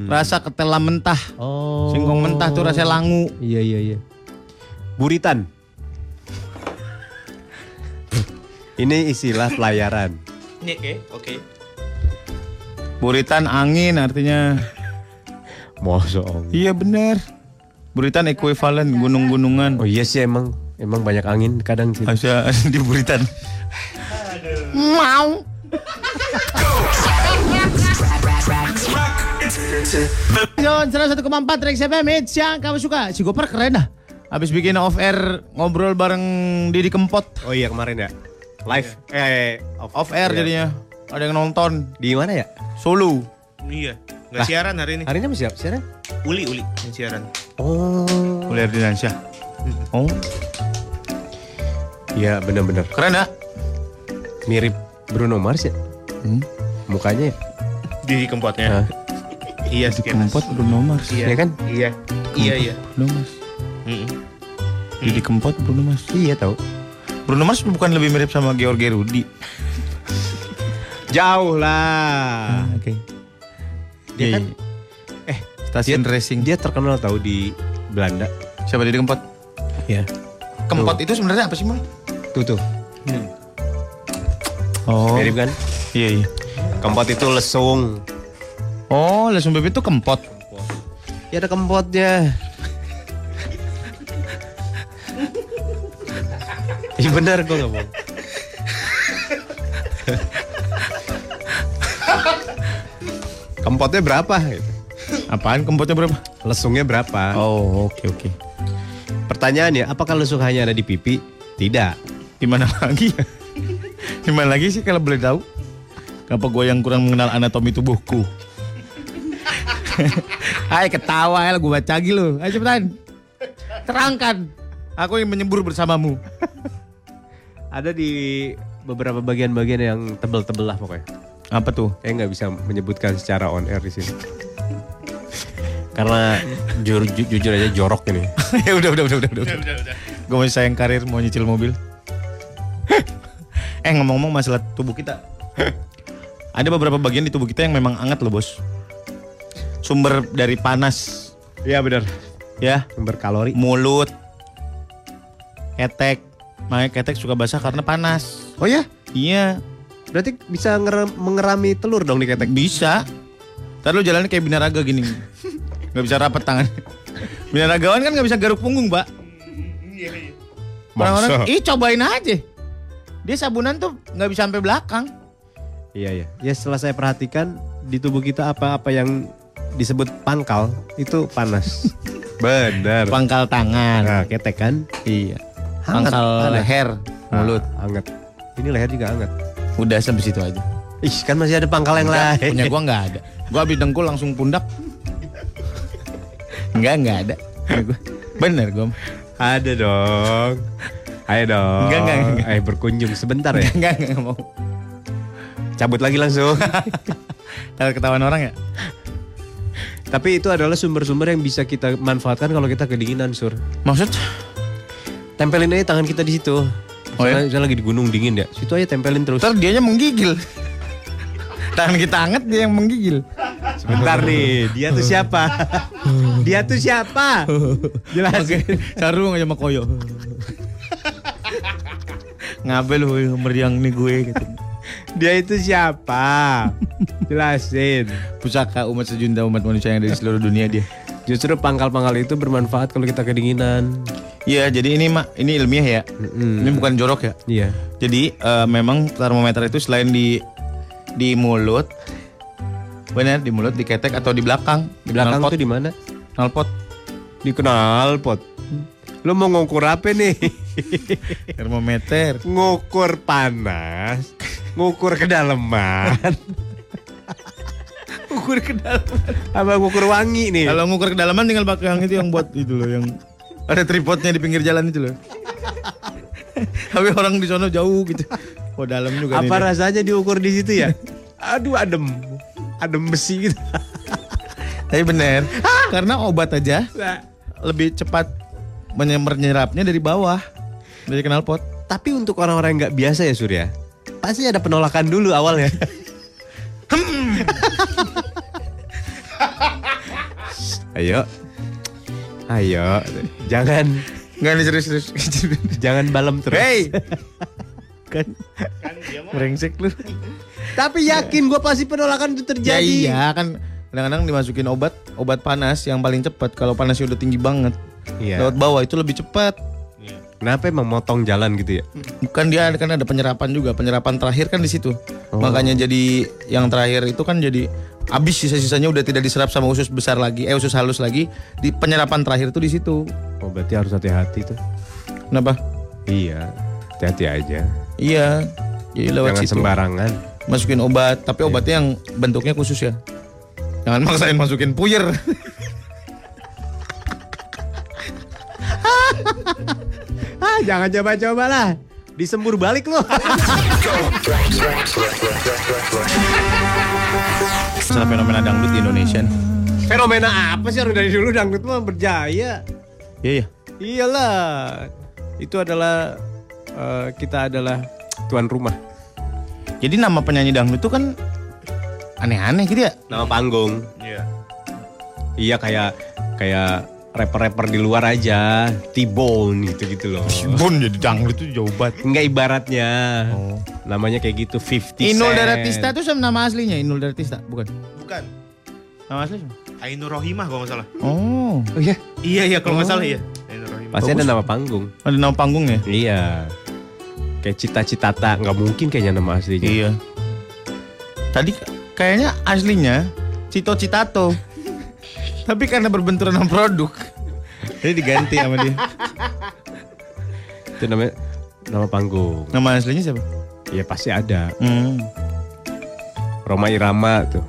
Rasa ketela mentah. Oh. Singkong mentah tuh rasa langu. Iya iya iya. Buritan. Ini istilah pelayaran. Oke, oke. Buritan angin artinya. Mosong. Iya bener. Buritan ekuivalen gunung-gunungan. Oh iya sih emang emang banyak angin kadang sih. Asya di Buritan. Mau. Yon, 101,4 Rex FM Hits yang kamu suka. Si Gopar keren dah. Habis bikin off air ngobrol bareng Didi Kempot. Oh iya kemarin ya. Live. Eh, off, Off air Iya. jadinya. Ada yang nonton. Di mana ya? Solo. Iya. Nggak siaran hari ini. Hari ini masih? Siaran? Uli, Uli yang siaran. Oh. Kuliah di Indonesia. Oh, Iya benar-benar. keren ya? Mirip Bruno Mars ya. Hmm. Mukanya ya. Di kempotnya. Hah? Iya, Di. Kempot Bruno Mars. Iya. Iya kan? Iya. Iya, iya. Bruno Mars. Mm-mm. Didi Kempot Bruno Mars. Iya tahu. Bruno Mars bukan lebih mirip sama George Rudi. Jauh lah. Oke. Dia Iya, kan iya. eh stasiun racing. dia terkenal tahu di Belanda. Siapa Didi Kempot? Iya. Kempot itu sebenarnya apa sih, Mal? Tuh tuh. Oh. Mirip kan? Iya, iya. Kempot itu lesung. Oh, lesung bebek itu kempot. Ya ada kempotnya. Iya benar gue gak bohong. Kempotnya berapa? gitu. Apaan kempotnya berapa? Lesungnya berapa? Oh, oke oke. Pertanyaannya, apakah lesung hanya ada di pipi? Tidak. Di mana lagi? Di mana lagi sih kalau boleh tahu? Kenapa gue yang kurang mengenal anatomi tubuhku? Hai ketawa ya gue baca lagi lu. Ayo cepetan. Terangkan. Aku yang menyembur bersamamu. Ada di beberapa bagian-bagian yang tebel-tebel lah pokoknya. Apa tuh? Saya nggak bisa menyebutkan secara on air di sini. Karena jujur, ju- jujur aja jorok ini. ya udah udah udah udah udah. udah, Gue masih sayang karir mau nyicil mobil. eh ngomong-ngomong masalah tubuh kita. Ada beberapa bagian di tubuh kita yang memang hangat loh bos. Sumber dari panas. Iya benar. Ya, Sumber kalori. mulut, ketek. Makanya ketek suka basah karena panas. Oh ya? Iya, Berarti bisa mengerami telur dong di ketek. bisa. Ntar lu jalannya kayak binaraga gini. Gak bisa rapat tangan. Binaragawan kan gak bisa garuk punggung, Pak. Orang-orang, ih cobain aja. Dia sabunan tuh nggak bisa sampai belakang. Iya iya. Ya setelah saya perhatikan di tubuh kita apa-apa yang disebut pangkal itu panas. Benar. Pangkal tangan. Nah, ketek kan? Iya. Hangat, Pangkal panas. leher, mulut. Ah, hangat. Ini leher juga hangat. Udah sampai situ aja. Ih, kan masih ada pangkal yang Enggak, lain. punya gua nggak ada. Gua habis dengkul langsung pundak. Enggak, enggak ada. Bener gua. Ada dong. Ayo dong. Enggak, enggak, enggak. Ayo berkunjung sebentar ya. Enggak, enggak mau. Cabut lagi langsung. Kalau ketahuan orang ya. Tapi itu adalah sumber-sumber yang bisa kita manfaatkan kalau kita kedinginan, Sur. Maksud? Tempelin aja tangan kita di situ. Oh ya? Misalnya, lagi di gunung dingin ya. Situ aja tempelin terus. Ntar dianya menggigil. Tangan kita hangat dia yang menggigil. Sebentar nih, dia tuh siapa? dia tuh siapa? Jelasin. Sarung aja sama koyo. Ngabel lu meriang nih gue gitu. Dia itu siapa? Jelasin. Pusaka umat sejunda umat manusia yang ada di seluruh dunia dia. Justru pangkal-pangkal itu bermanfaat kalau kita kedinginan. Iya, jadi ini mak, ini ilmiah ya. Ini bukan jorok ya. Iya. Jadi eh, memang termometer itu selain di di mulut, benar di mulut, di ketek atau di belakang, Di belakang knalpot, tuh di mana? knalpot. Di knalpot. Lu mau ngukur apa nih? termometer. ngukur panas, ngukur kedalaman. ngukur kedalaman. Apa ngukur wangi nih? Kalau ngukur kedalaman tinggal pakai yang itu yang buat itu loh, yang ada tripodnya di pinggir jalan itu loh. Tapi orang di sono jauh gitu. Oh dalam juga nih. Apa rasanya diukur di situ ya? Aduh adem. Adem besi gitu. Tapi bener, karena obat aja Nah, lebih cepat menye- menyerapnya dari bawah, dari knalpot. Tapi untuk orang-orang yang nggak biasa ya Surya, pasti ada penolakan dulu awalnya. Ayo, ayo, jangan Enggak nih serius serius. jangan balem terus. Hey, kan, brengsek lu. Tapi yakin gue pasti penolakan itu Ya terjadi. iya kan kadang-kadang dimasukin obat obat panas yang paling cepat kalau panasnya udah tinggi banget Iya. lewat bawah itu lebih cepat Kenapa emang motong jalan gitu ya? bukan dia kan ada penyerapan juga. Penyerapan terakhir kan di situ. Oh. makanya jadi yang terakhir itu kan jadi habis sisa-sisanya udah tidak diserap sama usus besar lagi. Eh usus halus lagi. Di penyerapan terakhir itu di situ. Oh berarti harus hati-hati tuh. kenapa? Iya, hati-hati aja. iya. Jadi lewat Jangan situ. sembarangan. masukin obat tapi obatnya yang bentuknya khusus ya. Jangan maksain masukin puyer Ah, jangan coba-coba lah. Disembur balik loh. Masalah fenomena dangdut di Indonesia. Fenomena apa sih orang dari dulu dangdut mah berjaya. Iya iya. Iyalah. Itu adalah eh, kita adalah tuan rumah. Jadi nama penyanyi dangdut itu kan aneh-aneh gitu ya. Nama panggung. Iya. Iya kayak kayak rapper-rapper di luar aja, T-Bone gitu-gitu loh. Bon jadi dangdut itu jauh banget. Enggak ibaratnya. Namanya kayak gitu 50 Inul Cent. Daratista itu sama nama aslinya Inul Daratista, bukan? Bukan. Nama aslinya? Ainur Rohimah kalau nggak salah. Oh, Oh iya. Iya iya kalau nggak salah iya. Ainur Rohimah. Pasti ada nama panggung. ada nama panggung ya? Iya. Kayak cita-citata, nggak mungkin kayaknya nama aslinya. Iya. Tadi kayaknya aslinya Cito Citato. Tapi karena berbenturan sama produk, jadi diganti sama dia. Itu namanya nama panggung. Nama aslinya siapa? Iya pasti ada. Hmm. Roma Irama tuh.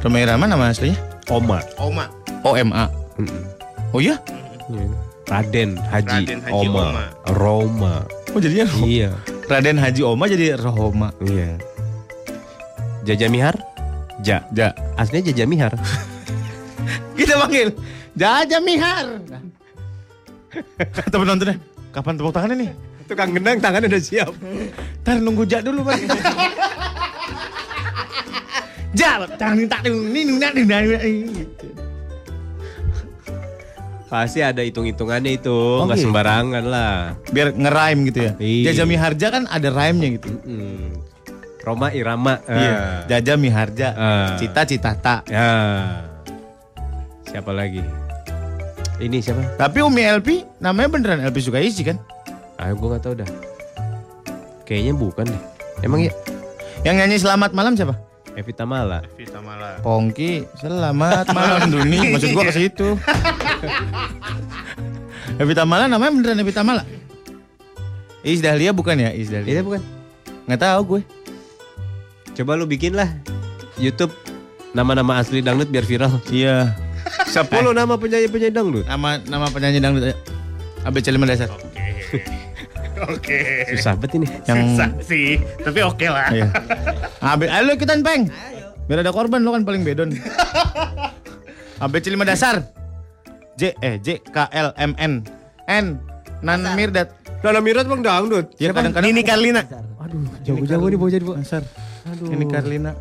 Roma Irama nama aslinya? Oma. Oma. OMA. Mm-mm. Oh iya? Iya. Raden Haji, Raden Haji Oma. Oma. Roma. Oh jadinya Ro- Iya. Raden Haji Oma jadi Rohoma. Iya. Jaja Mihar? Ja. Ja. Aslinya Jaja Mihar. Kita panggil Jaja Mihar. Kata penontonnya, kapan tepuk tangannya nih? Tukang gendang tangannya udah siap. Ntar nunggu Ja dulu Pak. ja, tangan tak ini gitu. Pasti ada hitung-hitungannya itu, Oh, nggak gitu. sembarangan lah. Biar nge-rhyme gitu ya. Iya. Jaja Miharja kan ada rhyme-nya gitu. Mm. Roma Irama. Iya. Ah. Jaja Miharja. Ah. Cita Citata. Ya. Siapa lagi? Ini siapa? Tapi Umi LP namanya beneran LP Sukaisi kan? Ah, gue nggak tahu dah. Kayaknya bukan deh. Emang ya? Yang nyanyi Selamat Malam siapa? Evita Mala. Vita Mala. Pongki, selamat malam Duni. Maksud gua ke situ. Evita Mala namanya beneran Evita Mala. Is Dahlia bukan ya? Is Dahlia. Itu bukan. Nggak tahu gue. Coba lu bikin lah YouTube nama-nama asli dangdut biar viral. Iya. 10 nama penyanyi-penyanyi dangdut. Nama nama penyanyi dangdut. ABC 5 dasar. Oke. Oke. Susah banget ini. Yang Susah sih, tapi oke lah. Iya. AB, ayo ikutan peng. Biar ada korban lo kan paling bedon. ABC 5 dasar. J eh J K L M N N Nan Mirdad. Nana Mirat bang dangdut. Ya kadang-kadang Nini Karlina. Aduh, jauh-jauh nih bocah di bawah. Dasar. Aduh. Ini Karlina.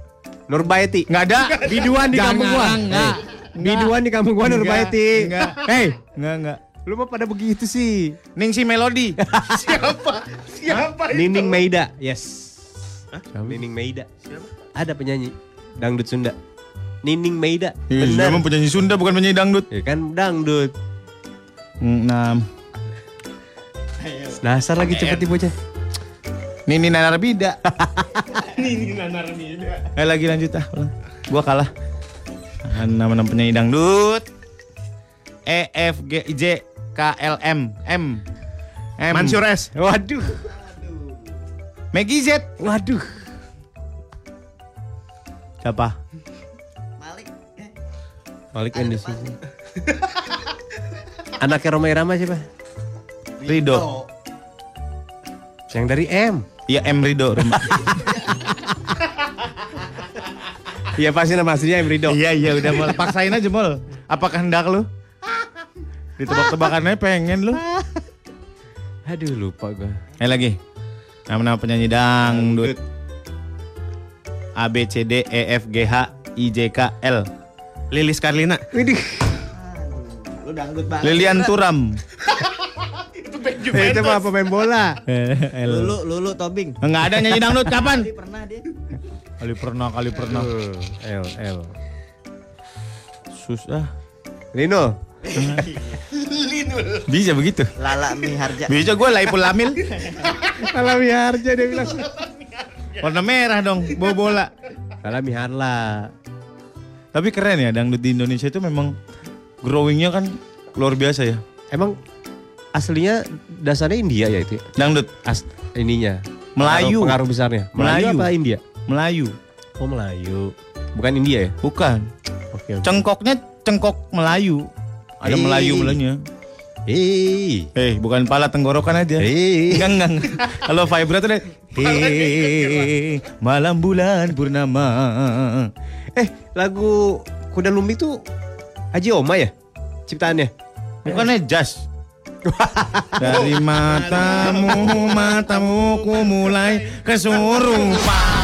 Nurbaiti. Nggak ada. Biduan di kampung gua. Enggak. Biduan di kampung gua Nurbaiti. Enggak. Hei, Enggak, enggak. lu mah pada begitu sih. Ningsi Melody. Siapa? Siapa itu? Nining Meida. Yes. Nining Meida. Ada penyanyi dangdut Sunda. Nining Meida. Iya, Benar. memang penyanyi Sunda bukan penyanyi dangdut. Ya kan dangdut. Enam. Dasar lagi cepet nih bocah. Nini Nanarbida. Nini Nanarbida. Eh lagi lanjut ah. ulang. Gua kalah. Nama-nama penyanyi dangdut. E F G J K L M M. M. Mansur S. Waduh. Maggie Z. Waduh. Siapa? Malik. Eh, Malik Endisi. Anaknya Roma Irama siapa? Rido. Yang dari M. Iya M Rido. rumah. Iya pasti nama aslinya M Rido. Iya iya udah mol. Paksain aja mol. Apa kehendak lu? Ditebak-tebakannya pengen lu. Aduh lupa gua. Eh lagi. Nama-nama penyanyi dangdut. A B C D E F G H I J K L. Lilis Karlina. Widih. Lu dangdut banget. Lilian Turam. Eh, itu mah pemain bola. Lulu, Lulu Tobing. Enggak ada nyanyi dangdut kapan? Pernah dia. Kali pernah, kali pernah. L L. Susah. Lino. Bisa begitu. Lala Miharja. Bisa gue Laipul Lamil. Alami Harja dia bilang. Warna merah dong, bawa bola. Alami Harla. Tapi keren ya dangdut di Indonesia itu memang growingnya kan luar biasa ya. Emang aslinya dasarnya India ya itu? ya? Dangdut As ininya. Melayu. Pengaruh, pengaruh besarnya. Melayu, Melayu. apa India? Melayu, Oh Melayu. Bukan India ya? bukan. Oke. oke. Cengkoknya cengkok Melayu. Ada. Melayu Melayunya. Hei. Eh, bukan pala tenggorokan aja. Hei. Enggak, enggak. Kalau vibrator deh. Hei, malam bulan purnama. Eh, lagu Kuda Lumbi itu Haji Oma ya? Ciptaannya? Bukannya jazz. Dari matamu, matamu ku mulai kesurupan.